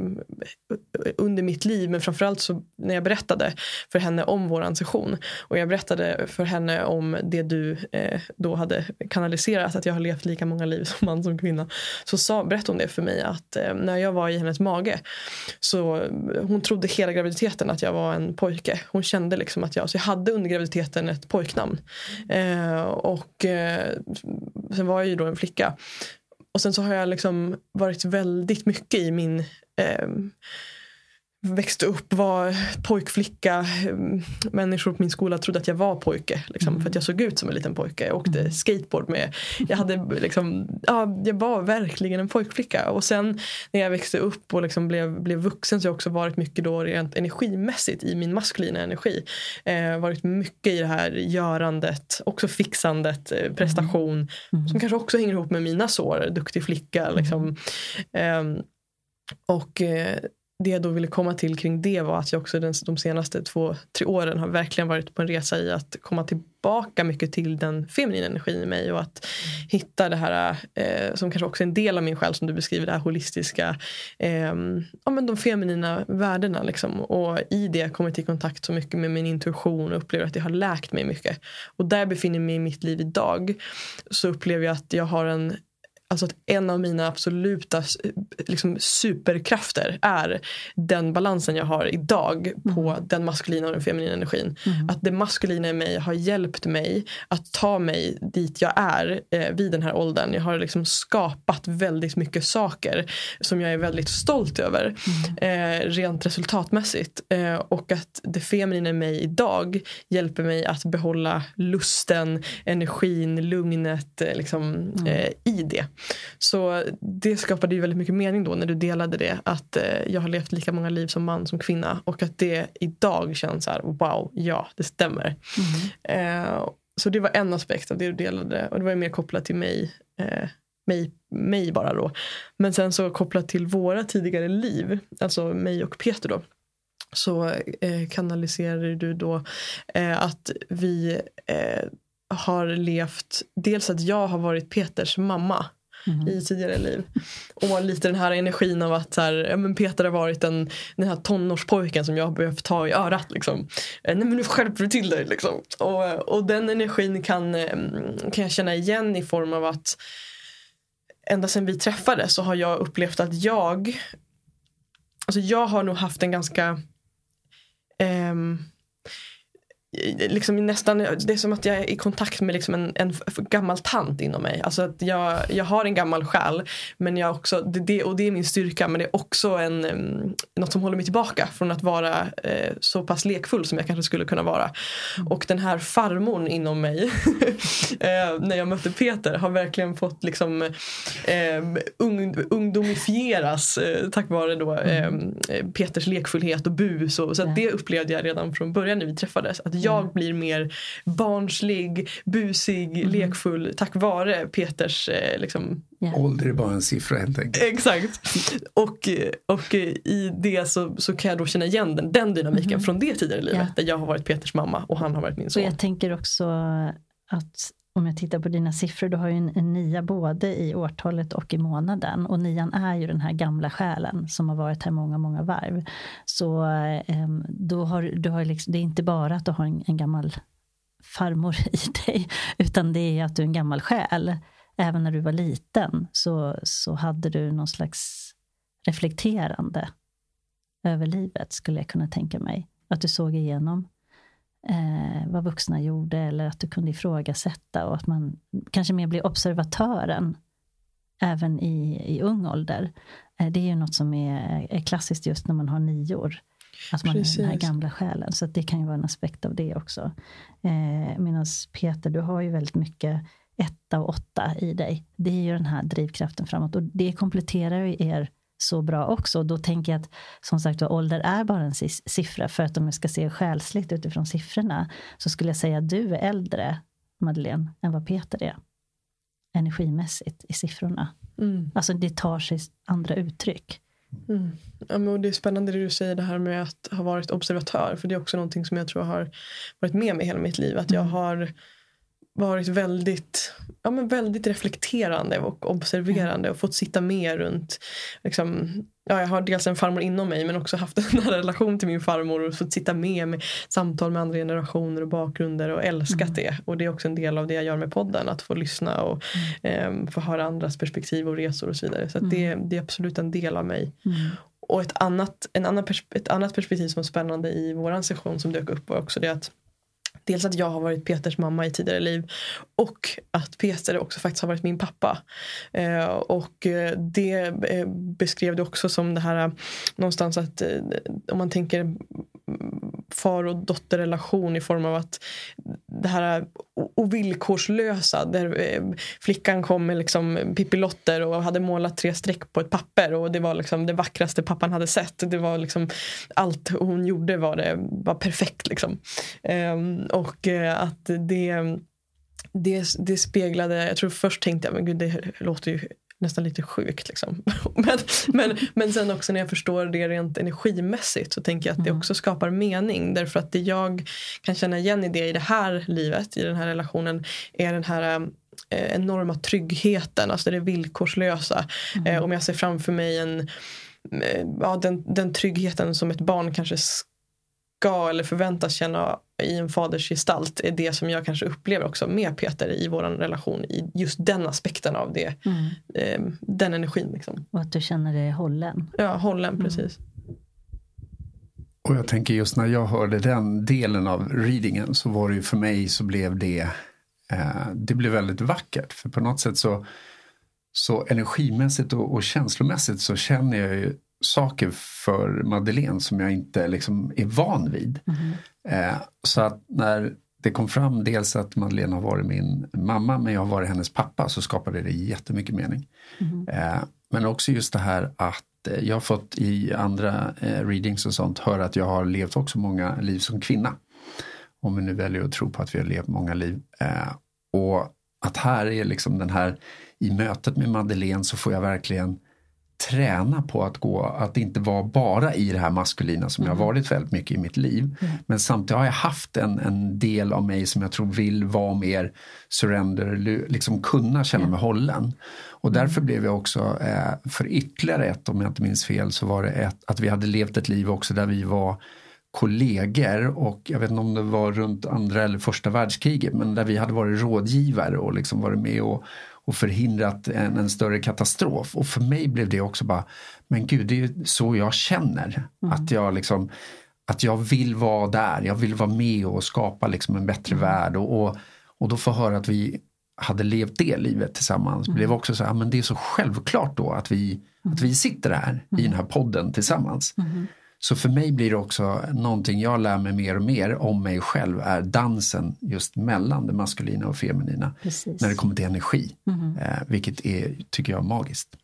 under mitt liv, men framförallt så när jag berättade för henne om vår session och jag berättade för henne om det du eh, då hade kanaliserat, att jag har levt lika många liv som man som kvinna, så sa, berättade hon det för mig att eh, när jag var i hennes mage så ehm, hon trodde hela graviditeten att jag var en pojke. Hon kände liksom att jag, så jag hade under graviditeten ett pojknamn. Eh, och eh, sen var jag ju då en flicka. Och sen så har jag liksom varit väldigt mycket i min eh, växte upp, var pojkflicka. Eh, Människor på min skola trodde att jag var pojke. Liksom, Mm. För att jag såg ut som en liten pojke. Jag åkte Mm. skateboard med. Jag, hade, liksom, ja, jag var verkligen en pojkflicka. Och sen när jag växte upp och liksom blev, blev vuxen så har jag också varit mycket då rent energimässigt i min maskulina energi. Eh, varit mycket i det här görandet, också fixandet, eh, prestation. mm, Som kanske också hänger ihop med mina sår, duktig flicka. Liksom. Ehm, och eh, det jag då ville komma till kring det var att jag också den, de senaste två, tre åren har verkligen varit på en resa i att komma tillbaka mycket till den feminina energin i mig och att hitta det här eh, som kanske också är en del av min själ som du beskriver, det här holistiska, eh, ja men de feminina värdena liksom. Och i det kommit i kontakt så mycket med min intuition och upplever att det har läkt mig mycket. Och där befinner jag mig i mitt liv idag så upplever jag att jag har en Alltså att en av mina absoluta liksom, superkrafter är den balansen jag har idag på den maskulina och den feminina energin. mm, Att det maskulina i mig har hjälpt mig att ta mig dit jag är eh, vid den här åldern. Jag har liksom skapat väldigt mycket saker som jag är väldigt stolt över. Eh, rent resultatmässigt. Eh, och att det feminina i mig idag hjälper mig att behålla lusten, energin, lugnet eh, liksom, eh, i det. Så det skapade ju väldigt mycket mening då när du delade det. Att eh, jag har levt lika många liv som man som kvinna. Och att det idag känns så här, wow, ja det stämmer. mm, Eh, så det var en aspekt av det du delade. Och det var ju mer kopplat till mig. Eh, mig, mig bara då. Men sen så kopplat till våra tidigare liv. Alltså mig och Peter då. Så eh, kanaliserar du då eh, att vi eh, har levt. Dels att jag har varit Peters mamma mm, i tidigare liv. Och lite den här energin av att så här, ja, men Peter har varit den, den här tonårspojken som jag har behövt ta i örat. Liksom. Eh, Nej men nu skärper du till dig. Liksom. Och, och den energin kan, eh, kan jag känna igen i form av att ända sedan vi träffades så har jag upplevt att jag Alltså jag har nog haft en ganska ehm, liksom nästan, det är som att jag är i kontakt med liksom en, en gammal tant inom mig. Alltså att jag, jag har en gammal själ. Men jag också, det, det, och det är min styrka men det är också en, um, något som håller mig tillbaka från att vara eh, så pass lekfull som jag kanske skulle kunna vara. Och den här farmorn inom mig eh, när jag mötte Peter har verkligen fått liksom eh, ung, ungdomifieras eh, tack vare då, eh, Peters lekfullhet och bus. Och, så det upplevde jag redan från början när vi träffades. Att jag blir mer barnslig, busig, Mm. lekfull tack vare Peters eh, liksom, Ja. Ålder är bara en siffra helt enkelt. Exakt. Och, och i det så, så kan jag då känna igen den, den dynamiken Mhm. från det tidigare livet. Ja. Där jag har varit Peters mamma och han har varit min Och son. jag tänker också att om jag tittar på dina siffror, du har ju en, en nia både i årtalet och i månaden. Och nian är ju den här gamla själen som har varit här många, många varv. Så eh, då har du har liksom, det är inte bara att du har en, en gammal farmor i dig, utan det är att du är en gammal själ. Även när du var liten så, så hade du någon slags reflekterande över livet, skulle jag kunna tänka mig. Att du såg igenom eh, vad vuxna gjorde eller att du kunde ifrågasätta och att man kanske mer blir observatören även i, i ung ålder. Eh, det är ju något som är, är klassiskt just när man har nior. Att man är den här Precis. gamla själen. Så det kan ju vara en aspekt av det också. Eh, Medan Peter, du har ju väldigt mycket etta och åtta i dig. Det är ju den här drivkraften framåt. Och det kompletterar ju er så bra också. Då tänker jag att som sagt var, ålder är bara en siffra. För att om jag ska se själsligt utifrån siffrorna så skulle jag säga att du är äldre, Madeleine, än vad Peter är. Energimässigt i siffrorna. Mm. Alltså det tar sig andra uttryck. Mm. Ja, men det är spännande det du säger det här med att ha varit observatör. För det är också någonting som jag tror har varit med mig hela mitt liv. Att jag Mm. har varit väldigt, ja, men väldigt reflekterande och observerande och fått sitta med runt liksom, ja, jag har dels en farmor inom mig men också haft en relation till min farmor och fått sitta med med samtal med andra generationer och bakgrunder och älskat Mm. det. Och det är också en del av det jag gör med podden, att få lyssna och eh, få höra andras perspektiv och resor och så vidare. Så att det, det är absolut en del av mig. Mm. Och ett annat, en annan pers- ett annat perspektiv som var spännande i våran session som dök upp var också det att Dels att jag har varit Peters mamma i tidigare liv och att Peter också faktiskt har varit min pappa. Eh, och eh, det eh, beskrev du också som det här eh, någonstans att om man tänker far och dotterrelation i form av att det här ovillkorslösa där flickan kom med liksom pippilotter och hade målat tre streck på ett papper och det var liksom det vackraste pappan hade sett. Det var liksom allt hon gjorde var, det, var perfekt liksom. Um, och eh, att det, det, det speglade, jag tror först tänkte jag men gud det låter ju nästan lite sjukt. Liksom. men, men, men sen också när jag förstår det rent energimässigt så tänker jag att det Mm. också skapar mening. Därför att det jag kan känna igen i det i det här livet, i den här relationen, är den här eh, enorma tryggheten, alltså det villkorslösa. Mm. Eh, om jag ser framför mig en, eh, ja, den, den tryggheten som ett barn kanske ska eller förväntas känna i en faders gestalt är det som jag kanske upplever också med Peter i vår relation i just den aspekten av det, Mm. eh, den energin. Liksom. Och att du känner dig hållen. Ja, hållen Mm. precis. Och jag tänker just när jag hörde den delen av readingen så var det ju för mig så blev det, eh, det blev väldigt vackert. För på något sätt så, så energimässigt och, och känslomässigt så känner jag ju saker för Madeleine som jag inte liksom är van vid. Mm. Eh, så att när det kom fram dels att Madeleine har varit min mamma men jag har varit hennes pappa så skapade det jättemycket mening. Mm. Eh, men också just det här att eh, jag har fått i andra eh, readings och sånt höra att jag har levt också många liv som kvinna. Om vi nu väljer att tro på att vi har levt många liv. Och att här är liksom den här i mötet med Madeleine så får jag verkligen träna på att gå, att inte vara bara i det här maskulina som jag har varit väldigt mycket i mitt liv. Men samtidigt har jag haft en, en del av mig som jag tror vill vara mer surrender, liksom kunna känna mig hållen. Och därför blev jag också, eh, för ytterligare ett, om jag inte minns fel, så var det ett, att vi hade levt ett liv också där vi var kollegor och jag vet inte om det var runt andra eller första världskriget men där vi hade varit rådgivare och liksom varit med och, och förhindrat en, en större katastrof. Och för mig blev det också bara, men gud det är ju så jag känner. Att jag liksom att jag vill vara där, jag vill vara med och skapa liksom en bättre värld. Och, och, och då få höra att vi hade levt det livet tillsammans blev också så här, men det är så självklart då att vi, att vi sitter här i den här podden tillsammans. Så för mig blir det också någonting jag lär mig mer och mer om mig själv är dansen just mellan det maskulina och feminina Precis. när det kommer till energi. Mhm. Eh, vilket är, tycker jag, magiskt.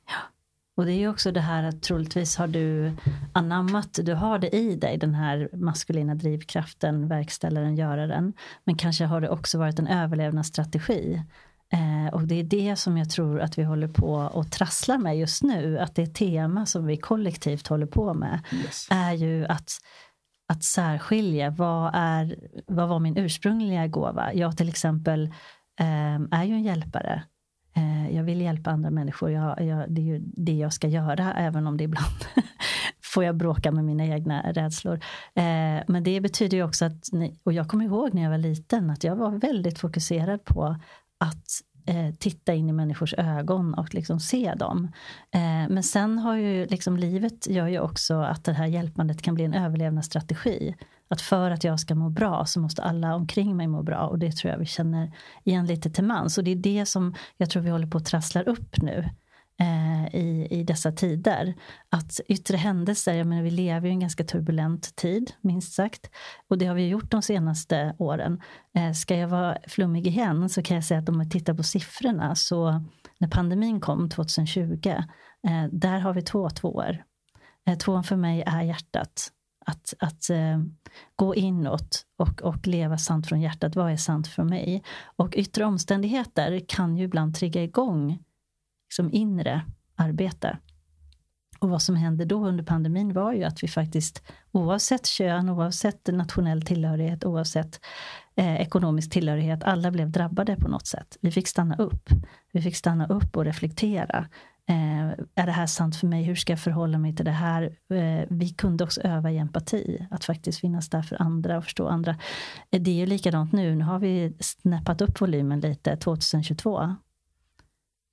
Och det är ju också det här att troligtvis har du anammat, du har det i dig, den här maskulina drivkraften, verkställaren, göraren. Men kanske har det också varit en överlevnadsstrategi. Eh, och det är det som jag tror att vi håller på och trasslar med just nu. Att det tema som vi kollektivt håller på med yes. är ju att, att särskilja vad, är, vad var min ursprungliga gåva. Jag till exempel eh, är ju en hjälpare. Eh, jag vill hjälpa andra människor. Jag, jag, det är ju det jag ska göra, även om det ibland får jag bråka med mina egna rädslor. Eh, men det betyder ju också att, och jag kommer ihåg när jag var liten, att jag var väldigt fokuserad på att eh, titta in i människors ögon och liksom se dem. Eh, men sen har ju liksom livet gör ju också att det här hjälpandet kan bli en överlevnadsstrategi. Att för att jag ska må bra så måste alla omkring mig må bra och det tror jag vi känner igen lite till mans. Och det är det som jag tror vi håller på att trasslar upp nu eh, i, i dessa tider. Att yttre händelser, jag menar vi lever i en ganska turbulent tid, minst sagt. Och det har vi gjort de senaste åren. Eh, ska jag vara flummig igen så kan jag säga att om man tittar på siffrorna så när pandemin kom 2020, eh, där har vi två tvåor. Eh, tvåan för mig är hjärtat. Att, att eh, gå inåt och, och leva sant från hjärtat. Vad är sant för mig? Och yttre omständigheter kan ju ibland trigga igång liksom inre arbete. Och vad som hände då under pandemin var ju att vi faktiskt oavsett kön, oavsett nationell tillhörighet, oavsett eh, ekonomisk tillhörighet, alla blev drabbade på något sätt. Vi fick stanna upp. Vi fick stanna upp och reflektera. Eh, är det här sant för mig? Hur ska jag förhålla mig till det här? Eh, vi kunde också öva i empati, att faktiskt finnas där för andra och förstå andra. Eh, det är ju likadant nu. Nu har vi snäppat upp volymen lite 2022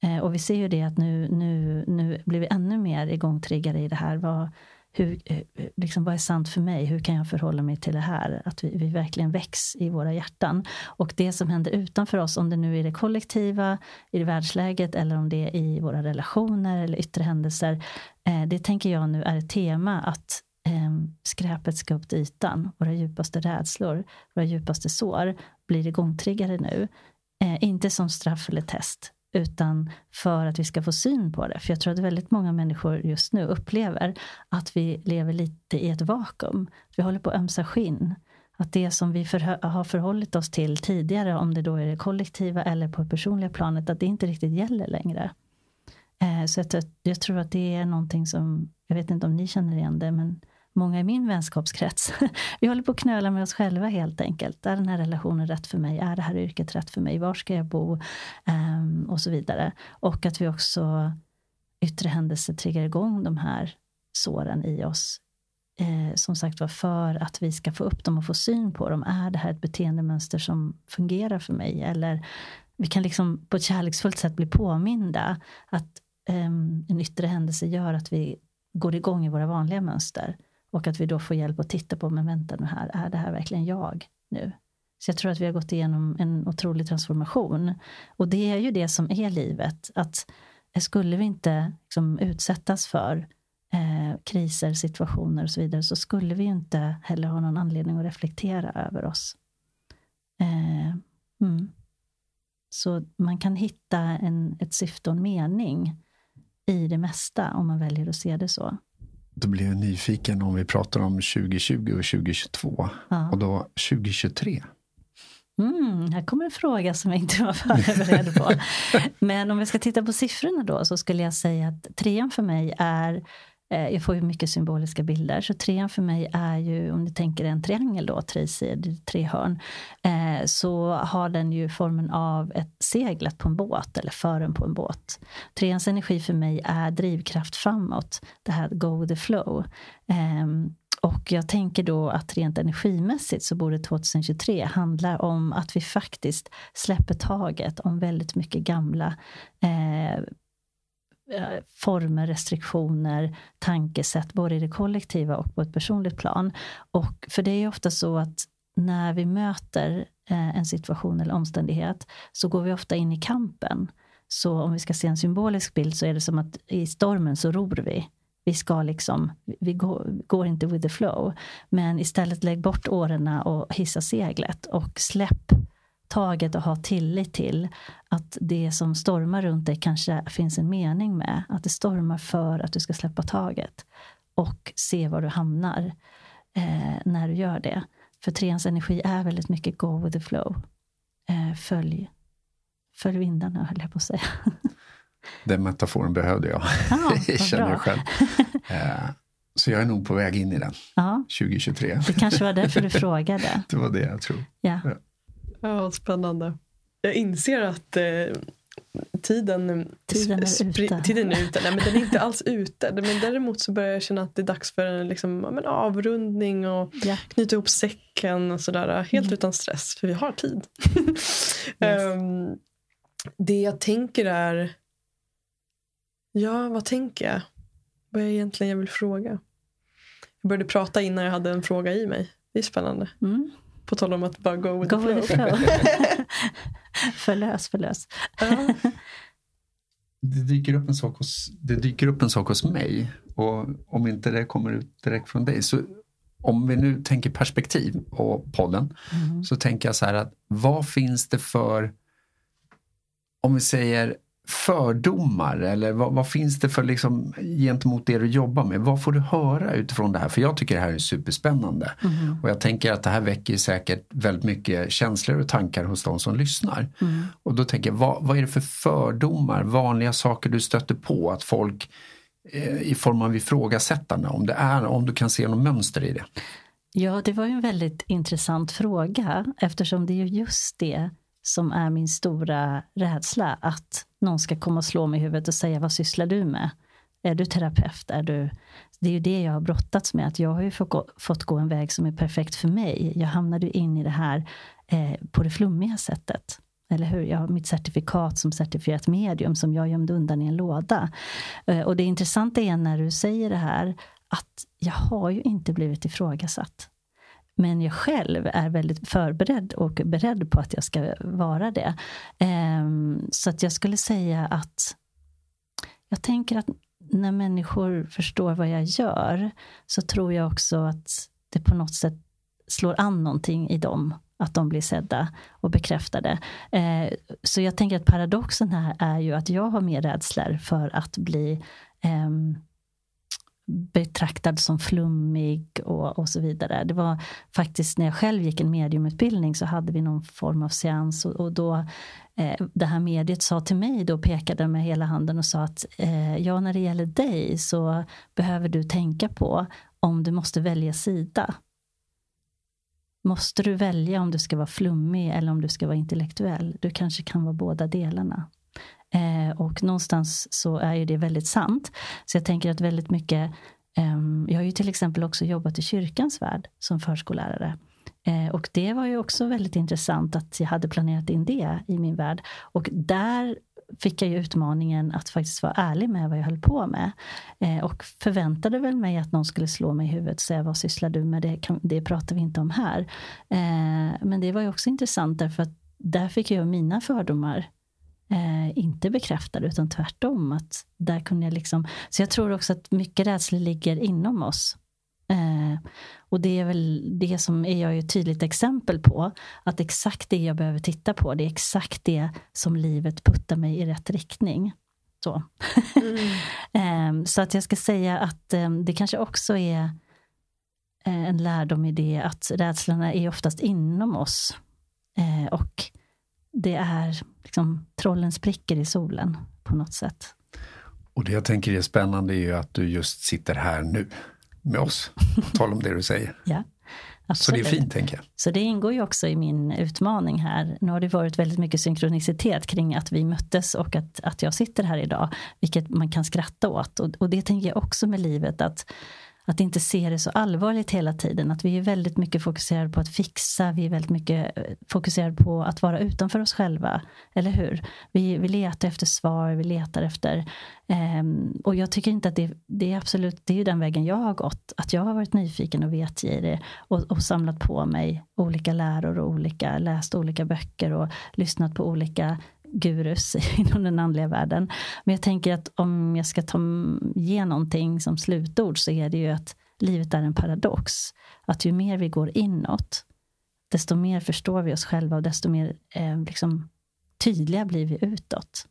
Eh, och vi ser ju det att nu, nu, nu blir vi ännu mer igångtriggade i det här. Vad, hur, eh, liksom, vad är sant för mig? Hur kan jag förhålla mig till det här? Att vi, vi verkligen väcks i våra hjärtan. Och det som händer utanför oss, om det nu är det kollektiva, i det världsläget eller om det är i våra relationer eller yttre händelser. Eh, det tänker jag nu är ett tema att ehm, skräpet ska upp till ytan. Våra djupaste rädslor, våra djupaste sår blir igångtriggade nu. Eh, inte som straff eller test, utan för att vi ska få syn på det. För jag tror att väldigt många människor just nu upplever att vi lever lite i ett vakuum. Vi håller på att ömsa skinn. Att det som vi för, har förhållit oss till tidigare, om det då är det kollektiva eller på det personliga planet, att det inte riktigt gäller längre. Eh, så jag, jag tror att det är någonting som, jag vet inte om ni känner igen det, men många i min vänskapskrets. Vi håller på att knöla med oss själva helt enkelt. Är den här relationen rätt för mig? Är det här yrket rätt för mig? Var ska jag bo? Um, och så vidare. Och att vi också yttre händelser triggar igång de här såren i oss. Eh, som sagt var för att vi ska få upp dem och få syn på dem. Är det här ett beteendemönster som fungerar för mig? Eller vi kan liksom på ett kärleksfullt sätt bli påminda att um, en yttre händelse gör att vi går igång i våra vanliga mönster. Och att vi då får hjälp att titta på, men vänta nu här, är det här verkligen jag nu? Så jag tror att vi har gått igenom en otrolig transformation. Och det är ju det som är livet. Att eh, skulle vi inte liksom utsättas för eh, kriser, situationer och så vidare så skulle vi inte heller ha någon anledning att reflektera över oss. Eh, mm. Så man kan hitta en, ett syfte och en mening i det mesta om man väljer att se det så. Då blir jag nyfiken om vi pratar om 2020 och 2022 ja. och då 2023. Mm, här kommer en fråga som jag inte var förberedd på. Men om vi ska titta på siffrorna då så skulle jag säga att trean för mig är Eh, jag får ju mycket symboliska bilder. Så trean för mig är ju, om ni tänker en triangel då, tresid, tre hörn, eh, så har den ju formen av ett seglet på en båt eller fören på en båt. Treans energi för mig är drivkraft framåt, det här go with the flow. Ehm, och jag tänker då att rent energimässigt så borde 2023 handla om att vi faktiskt släpper taget om väldigt mycket gamla Eh, Eh, former, restriktioner, tankesätt, både i det kollektiva och på ett personligt plan. Och för det är ofta så att när vi möter eh, en situation eller omständighet så går vi ofta in i kampen. Så om vi ska se en symbolisk bild så är det som att i stormen så ror vi. Vi ska liksom, vi går, går inte with the flow. Men istället lägg bort årorna och hissa seglet och släpp taget och ha tillit till att det som stormar runt dig kanske finns en mening med. Att det stormar för att du ska släppa taget. Och se var du hamnar eh, när du gör det. För treans energi är väldigt mycket go with the flow. Eh, följ, följ vindarna, höll jag på att säga. Den metaforen behövde jag. Ah, jag känner jag själv. Eh, så jag är nog på väg in i den Ja, 2023. det kanske var därför du frågade. Det var det jag tror. Ja. Ja, spännande. Jag inser att eh, tiden, Tiden är ute. Tiden är ute. Nej, men den är inte alls ute. Men däremot så börjar jag känna att det är dags för en liksom, ja, men avrundning och Ja. knyta ihop säcken och sådär. Helt Mm. utan stress, för vi har tid. Ehm, det jag tänker är... Ja, vad tänker jag? Vad är egentligen jag vill fråga? Jag började prata innan jag hade en fråga i mig. Det är spännande. Mm. På tal om att bara go with Go the with the flow. flow. förlös, förlös. Ja. Det dyker, upp en sak hos, det dyker upp en sak hos mig och om inte det kommer ut direkt från dig så om vi nu tänker perspektiv och podden Mm. så tänker jag så här att vad finns det för om vi säger fördomar eller vad, vad finns det för liksom gentemot det du jobbar med? Vad får du höra utifrån det här? För jag tycker det här är superspännande. Mm. Och jag tänker att det här väcker säkert väldigt mycket känslor och tankar hos de som lyssnar. Mm. Och då tänker jag, vad, vad är det för fördomar, vanliga saker du stöter på? Att folk eh, i form av ifrågasättande, om det är, om du kan se något mönster i det. Ja, det var ju en väldigt intressant fråga eftersom det är ju just det som är min stora rädsla. Att någon ska komma och slå mig i huvudet och säga vad sysslar du med? Är du terapeut? Är du... Det är ju det jag har brottats med. Att jag har ju fått gå, fått gå en väg som är perfekt för mig. Jag hamnade ju in i det här eh, på det flummiga sättet. Eller hur? Jag har mitt certifikat som certifierat medium som jag gömde undan i en låda. Eh, och det intressanta är när du säger det här att jag har ju inte blivit ifrågasatt. Men jag själv är väldigt förberedd och beredd på att jag ska vara det. Ehm, så att jag skulle säga att jag tänker att när människor förstår vad jag gör så tror jag också att det på något sätt slår an någonting i dem. Att de blir sedda och bekräftade. Eh, så jag tänker att paradoxen här är ju att jag har mer rädslor för att bli eh, betraktad som flummig och, och så vidare. Det var faktiskt när jag själv gick en mediumutbildning så hade vi någon form av seans och, och då eh, det här mediet sa till mig då pekade med hela handen och sa att eh, ja när det gäller dig så behöver du tänka på om du måste välja sida. Måste du välja om du ska vara flummig eller om du ska vara intellektuell? Du kanske kan vara båda delarna. Eh, och någonstans så är ju det väldigt sant. Så jag tänker att väldigt mycket Ehm, jag har ju till exempel också jobbat i kyrkans värld som förskollärare. Ehm, och det var ju också väldigt intressant att jag hade planerat in det i min värld. Och där fick jag ju utmaningen att faktiskt vara ärlig med vad jag höll på med. Eh, och förväntade väl mig att någon skulle slå mig i huvudet och säga vad sysslar du med, det, kan, det pratar vi inte om här. Eh, men det var ju också intressant därför att där fick jag mina fördomar eh, inte bekräftade utan tvärtom. Att där kunde jag liksom, så jag tror också att mycket rädslor ligger inom oss. Eh, och det är väl det som är jag ju ett tydligt exempel på. Att exakt det jag behöver titta på, det är exakt det som livet puttar mig i rätt riktning. Så, Mm. eh, så att jag ska säga att eh, det kanske också är eh, en lärdom i det att rädslorna är oftast inom oss. Eh, och det är liksom trollen spricker i solen på något sätt. Och det jag tänker är spännande är ju att du just sitter här nu med oss. På tal om det du säger. Ja, Så det är absolut. fint tänker jag. Så det ingår ju också i min utmaning här. Nu har det varit väldigt mycket synkronicitet kring att vi möttes och att, att jag sitter här idag. Vilket man kan skratta åt. Och, och det tänker jag också med livet. att att inte se det så allvarligt hela tiden. Att vi är väldigt mycket fokuserade på att fixa. Vi är väldigt mycket eh, fokuserade på att vara utanför oss själva. Eller hur? Vi, vi letar efter svar, vi letar efter... ehm, och jag tycker inte att det, det är absolut, det är ju den vägen jag har gått. Att jag har varit nyfiken och vetgirig och, och samlat på mig olika läror och olika, läst olika böcker och lyssnat på olika gurus inom den andliga världen. Men jag tänker att om jag ska ta, ge någonting som slutord så är det ju att livet är en paradox. Att ju mer vi går inåt desto mer förstår vi oss själva och desto mer eh, liksom, tydliga blir vi utåt.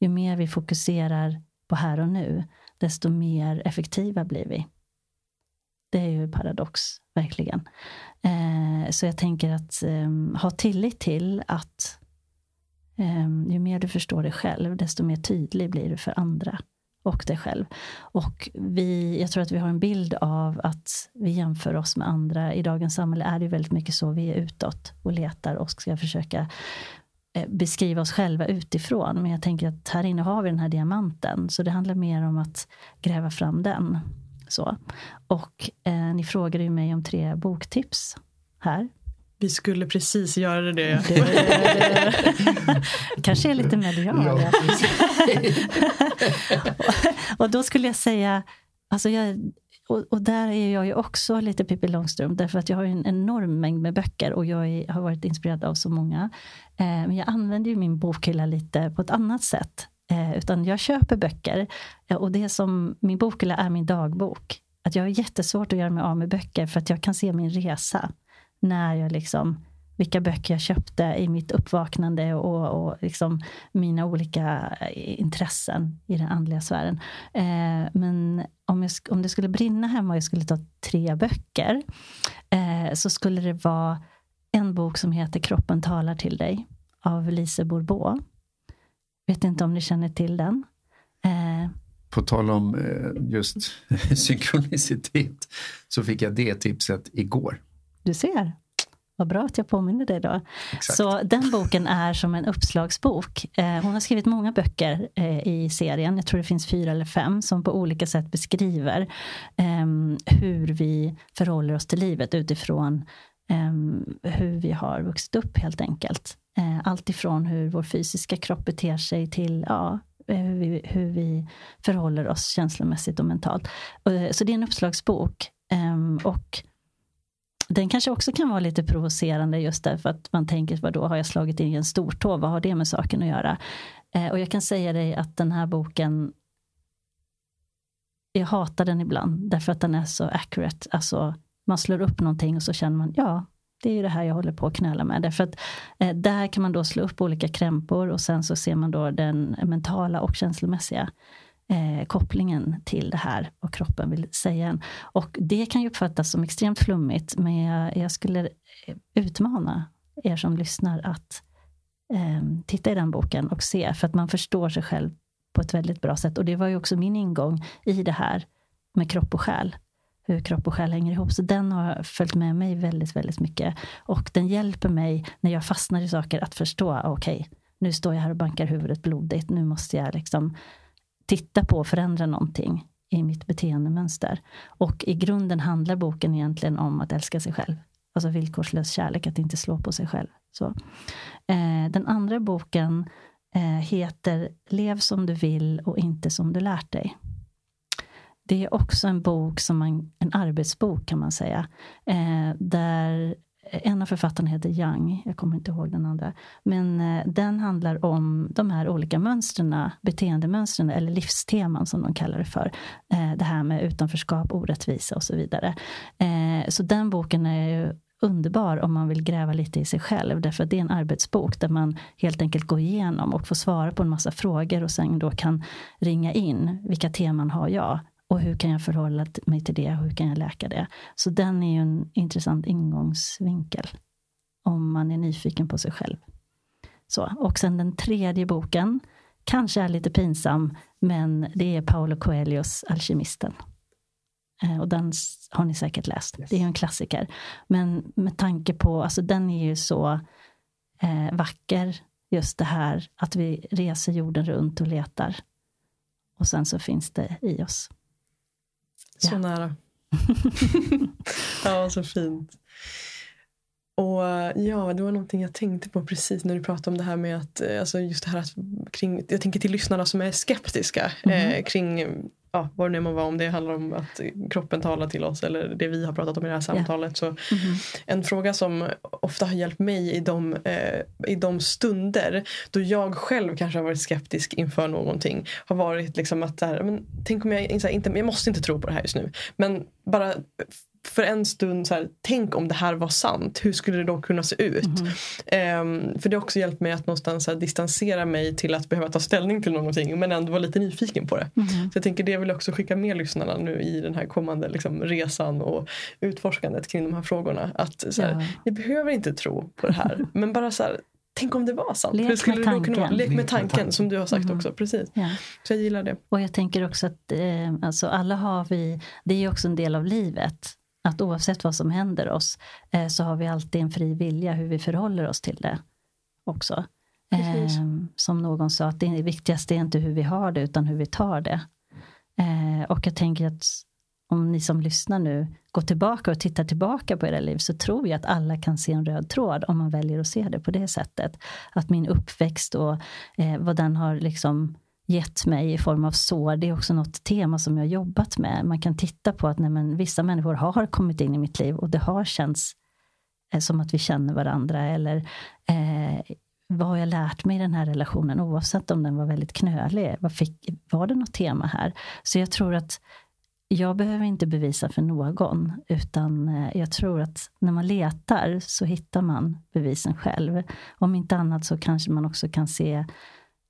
Ju mer vi fokuserar på här och nu, desto mer effektiva blir vi. Det är ju paradox, verkligen. Eh, så jag tänker att eh, ha tillit till att Ehm, ju mer du förstår dig själv, desto mer tydlig blir du för andra och dig själv. Och vi, jag tror att vi har en bild av att vi jämför oss med andra. I dagens samhälle är det väldigt mycket så. Vi är utåt och letar och ska försöka eh, beskriva oss själva utifrån. Men jag tänker att här inne har vi den här diamanten. Så det handlar mer om att gräva fram den. Så. Och eh, ni frågade ju mig om tre boktips här. Vi skulle precis göra det. det, det kanske är lite medial. Ja, och, och då skulle jag säga, alltså jag, och, och, där är jag ju också lite Pippi Långstrump därför att jag har en enorm mängd med böcker och jag är, har varit inspirerad av så många. Eh, men jag använder ju min bokhylla lite på ett annat sätt. Eh, utan jag köper böcker eh, och det som min bokhylla är min dagbok. Att jag har jättesvårt att göra mig av med böcker för att jag kan se min resa. När jag liksom, vilka böcker jag köpte i mitt uppvaknande och, och liksom mina olika eh, intressen i den andliga sfären. Eh, men om, jag, om det skulle brinna hemma och jag skulle ta tre böcker eh, så skulle det vara en bok som heter Kroppen talar till dig av Lise Bourbeau. Vet inte om ni känner till den? Eh, På tal om eh, just synkronicitet så fick jag det tipset igår. Du ser. Vad bra att jag påminner dig då. Exakt. Så den boken är som en uppslagsbok. Eh, hon har skrivit många böcker eh, i serien. Jag tror det finns fyra eller fem som på olika sätt beskriver ehm, hur vi förhåller oss till livet utifrån ehm, hur vi har vuxit upp helt enkelt. Eh, allt ifrån hur vår fysiska kropp beter sig till ja, hur, vi, hur vi förhåller oss känslomässigt och mentalt. Så det är en uppslagsbok. Ehm, och den kanske också kan vara lite provocerande just därför att man tänker, vad då har jag slagit in i en stortå? Vad har det med saken att göra? Eh, och jag kan säga dig att den här boken jag hatar den ibland därför att den är så accurate. Alltså, man slår upp någonting och så känner man, ja, det är ju det här jag håller på att knöla med. Därför att eh, där kan man då slå upp olika krämpor och sen så ser man då den mentala och känslomässiga eh, kopplingen till det här, och kroppen vill säga en. Och det kan ju uppfattas som extremt flummigt, men jag, jag skulle eh, utmana er som lyssnar att eh, titta i den boken och se, för att man förstår sig själv på ett väldigt bra sätt. Och det var ju också min ingång i det här med kropp och själ hur kropp och själ hänger ihop. Så den har följt med mig väldigt, väldigt mycket. Och den hjälper mig när jag fastnar i saker att förstå, okej, okay, nu står jag här och bankar huvudet blodigt, nu måste jag liksom titta på och förändra någonting i mitt beteendemönster. Och i grunden handlar boken egentligen om att älska sig själv. Alltså villkorslös kärlek, att inte slå på sig själv. Så. Eh, den andra boken eh, heter Lev som du vill och inte som du lärt dig. Det är också en bok som man, en arbetsbok kan man säga. Eh, där en av författarna heter Young, jag kommer inte ihåg den andra. Men eh, den handlar om de här olika mönstren, beteendemönstren eller livsteman som de kallar det för. Eh, det här med utanförskap, orättvisa och så vidare. Eh, så den boken är ju underbar om man vill gräva lite i sig själv. Därför att det är en arbetsbok där man helt enkelt går igenom och får svara på en massa frågor och sen då kan ringa in. Vilka teman har jag? Och hur kan jag förhålla mig till det? Hur kan jag läka det? Så den är ju en intressant ingångsvinkel. Om man är nyfiken på sig själv. Så, och sen den tredje boken, kanske är lite pinsam, men det är Paolo Coelhos Alkemisten. Eh, och den har ni säkert läst. Yes. Det är ju en klassiker. Men med tanke på, alltså den är ju så eh, vacker, just det här att vi reser jorden runt och letar. Och sen så finns det i oss. Så ja. nära. ja, så fint. Och ja, det var någonting jag tänkte på precis när du pratade om det här med att, eh, alltså just här att kring, jag tänker till lyssnarna som är skeptiska mm. eh, kring ja, vad det nu må vara, om det handlar om att kroppen talar till oss eller det vi har pratat om i det här samtalet. Så mm En fråga som ofta har hjälpt mig i de, eh, i de stunder då jag själv kanske har varit skeptisk inför någonting har varit liksom att här, men, tänk om jag, här, inte, jag måste inte tro på det här just nu. Men bara för en stund så här, tänk om det här var sant. Hur skulle det då kunna se ut? Um, för det har också hjälpt mig att någonstans här, distansera mig till att behöva ta ställning till någonting men ändå vara lite nyfiken på det. Mm. Så jag tänker det vill jag också skicka med lyssnarna nu i den här kommande liksom, resan och utforskandet kring de här frågorna. Att så här, Ja. ni behöver inte tro på det här men bara så här, tänk om det var sant. Lek Hur skulle med det då kunna vara? tanken. Lek Lek med med tanken tanken. som du har sagt Mhm. också. Precis. Ja. Så jag gillar det. Och jag tänker också att eh, alltså alla har vi, det är ju också en del av livet. Att oavsett vad som händer oss eh, så har vi alltid en fri vilja hur vi förhåller oss till det också. Precis. Eh, som någon sa, att det viktigaste är inte hur vi har det utan hur vi tar det. Eh, och jag tänker att om ni som lyssnar nu går tillbaka och tittar tillbaka på era liv så tror jag att alla kan se en röd tråd om man väljer att se det på det sättet. Att min uppväxt och eh, vad den har liksom gett mig i form av sår, det är också något tema som jag har jobbat med. Man kan titta på att nej, men, vissa människor har kommit in i mitt liv och det har känts eh, som att vi känner varandra eller eh, vad har jag lärt mig i den här relationen oavsett om den var väldigt knölig. Vad fick, var det något tema här? Så jag tror att jag behöver inte bevisa för någon utan eh, jag tror att när man letar så hittar man bevisen själv. Om inte annat så kanske man också kan se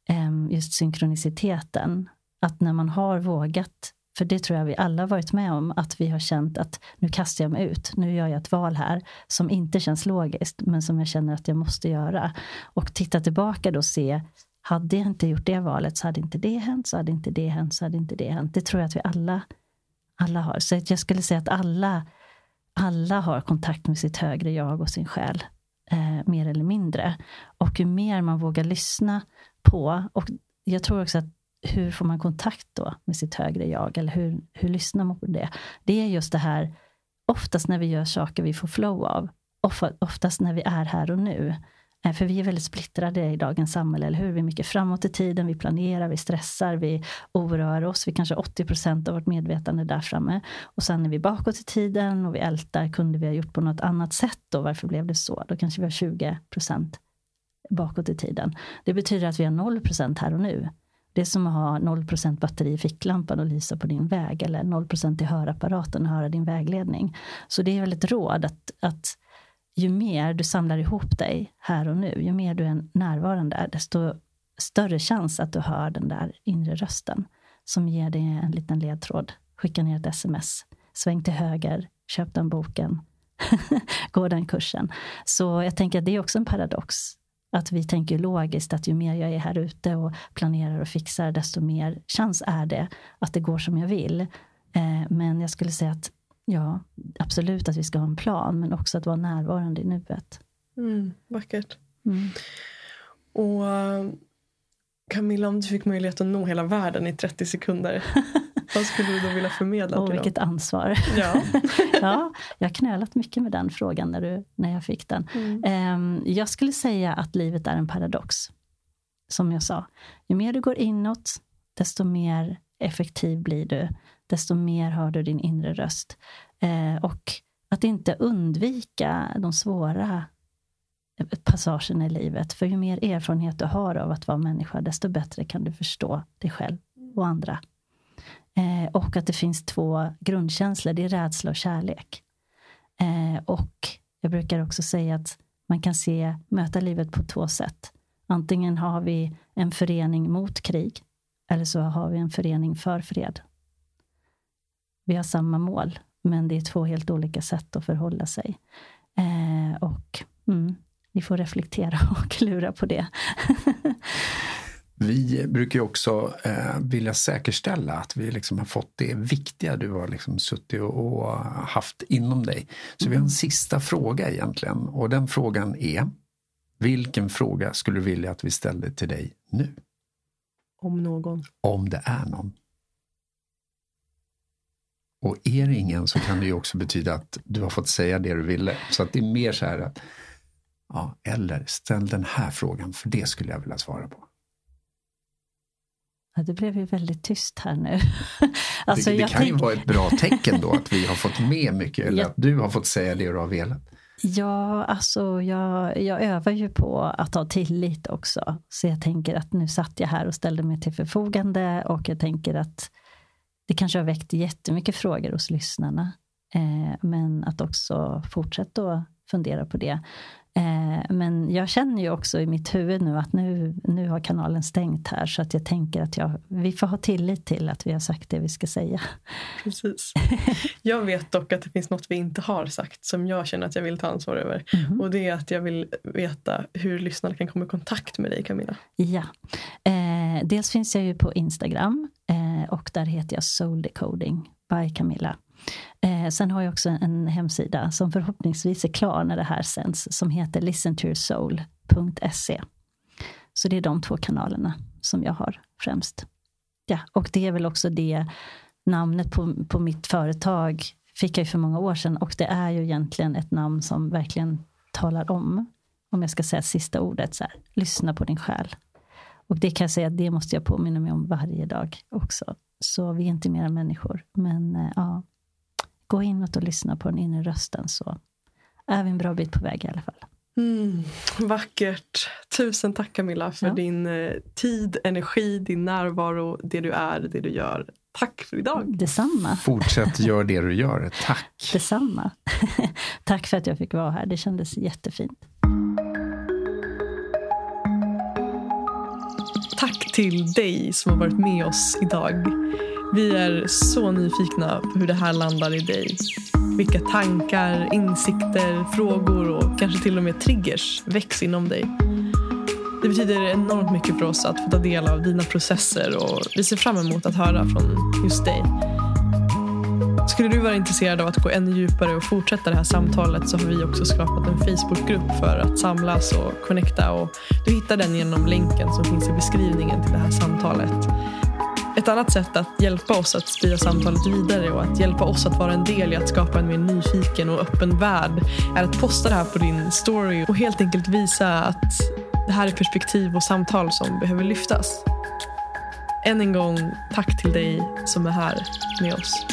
Ehm, just synkroniciteten. Att när man har vågat, för det tror jag vi alla varit med om, att vi har känt att nu kastar jag mig ut, nu gör jag ett val här som inte känns logiskt men som jag känner att jag måste göra. Och titta tillbaka då och se, hade jag inte gjort det valet så hade inte det hänt, så hade inte det hänt, så hade inte det hänt. Det tror jag att vi alla, alla har. Så jag skulle säga att alla, alla har kontakt med sitt högre jag och sin själ. Eh, mer eller mindre. Och ju mer man vågar lyssna på, och jag tror också att hur får man kontakt då med sitt högre jag? Eller hur, hur lyssnar man på det? Det är just det här, oftast när vi gör saker vi får flow av. Oftast när vi är här och nu. För vi är väldigt splittrade i dagens samhälle, eller hur? Vi är mycket framåt i tiden, vi planerar, vi stressar, vi oroar oss. Vi kanske har 80 procent av vårt medvetande där framme. Och sen är vi bakåt i tiden och vi ältar, kunde vi ha gjort på något annat sätt då? Varför blev det så? Då kanske vi har 20 procent bakåt i tiden. Det betyder att vi har 0 procent här och nu. Det är som att ha 0 procent batteri i ficklampan och lysa på din väg eller 0 procent i hörapparaten och höra din vägledning. Så det är väl ett råd att, att ju mer du samlar ihop dig här och nu, ju mer du är närvarande, desto större chans att du hör den där inre rösten som ger dig en liten ledtråd. Skicka ner ett sms, sväng till höger, köp den boken, gå den kursen. Så jag tänker att det är också en paradox. Att vi tänker logiskt att ju mer jag är här ute och planerar och fixar, desto mer chans är det att det går som jag vill. Eh, men jag skulle säga att ja, absolut att vi ska ha en plan, men också att vara närvarande i nuet. Mm, vackert. Mm. Och Camilla, om du fick möjlighet att nå hela världen i 30 sekunder. vad skulle du då vilja förmedla till dem? vilket ansvar. Ja. ja, jag har knölat mycket med den frågan när, du, när jag fick den. Mm. Ehm, jag skulle säga att livet är en paradox. Som jag sa, ju mer du går inåt, desto mer effektiv blir du. Desto mer hör du din inre röst. Eh, och att inte undvika de svåra eh, passagerna i livet. För ju mer erfarenhet du har av att vara människa, desto bättre kan du förstå dig själv och andra. Eh, och att det finns två grundkänslor, det är rädsla och kärlek. Eh, och jag brukar också säga att man kan se, möta livet på två sätt. Antingen har vi en förening mot krig, eller så har vi en förening för fred. Vi har samma mål, men det är två helt olika sätt att förhålla sig. Eh, och mm, vi får reflektera och klura på det. Vi brukar ju också eh, vilja säkerställa att vi liksom har fått det viktiga du har liksom suttit och, och haft inom dig. Så vi har en sista fråga egentligen och den frågan är Vilken fråga skulle du vilja att vi ställde till dig nu? Om någon. Om det är någon. Och är det ingen så kan det ju också betyda att du har fått säga det du ville. Så att det är mer så här att Ja, eller ställ den här frågan, för det skulle jag vilja svara på. Ja, det blev ju väldigt tyst här nu. alltså, det det jag kan ju tänk- vara ett bra tecken då att vi har fått med mycket, eller Ja. att du har fått säga det du har velat. Ja, alltså jag, jag övar ju på att ha tillit också. Så jag tänker att nu satt jag här och ställde mig till förfogande och jag tänker att det kanske har väckt jättemycket frågor hos lyssnarna. Eh, men att också fortsätta att fundera på det. Eh, men jag känner ju också i mitt huvud nu att nu, nu har kanalen stängt här. Så att jag tänker att jag, vi får ha tillit till att vi har sagt det vi ska säga. Precis. Jag vet dock att det finns något vi inte har sagt som jag känner att jag vill ta ansvar över. Mhm. Och det är att jag vill veta hur lyssnarna kan komma i kontakt med dig Camilla. Ja. Eh, dels finns jag ju på Instagram eh, och där heter jag Soul Decoding by Camilla. Eh, sen har jag också en hemsida som förhoppningsvis är klar när det här sänds som heter listentoyoursoul.se. Så det är de två kanalerna som jag har främst. Ja, och det är väl också det namnet på, på mitt företag fick jag ju för många år sedan och det är ju egentligen ett namn som verkligen talar om, om jag ska säga sista ordet, så här, lyssna på din själ. Och det kan jag säga, det måste jag påminna mig om varje dag också. Så vi är inte mera människor. Men eh, ja, gå inåt och lyssna på den inre rösten så är vi en bra bit på väg i alla fall. Mm, vackert. Tusen tack Camilla för Ja. din eh, tid, energi, din närvaro, det du är, det du gör. Tack för idag. Detsamma. Fortsätt gör det du gör. Tack. Detsamma. Tack för att jag fick vara här. Det kändes jättefint. Tack till dig som har varit med oss idag. Vi är så nyfikna på hur det här landar i dig. Vilka tankar, insikter, frågor och kanske till och med triggers väcks inom dig. Det betyder enormt mycket för oss att få ta del av dina processer och vi ser fram emot att höra från just dig. Skulle du vara intresserad av att gå ännu djupare och fortsätta det här samtalet så har vi också skapat en Facebookgrupp för att samlas och connecta. Och du hittar den genom länken som finns i beskrivningen till det här samtalet. Ett annat sätt att hjälpa oss att sprida samtalet vidare och att hjälpa oss att vara en del i att skapa en mer nyfiken och öppen värld är att posta det här på din story och helt enkelt visa att det här är perspektiv och samtal som behöver lyftas. Än en gång, tack till dig som är här med oss.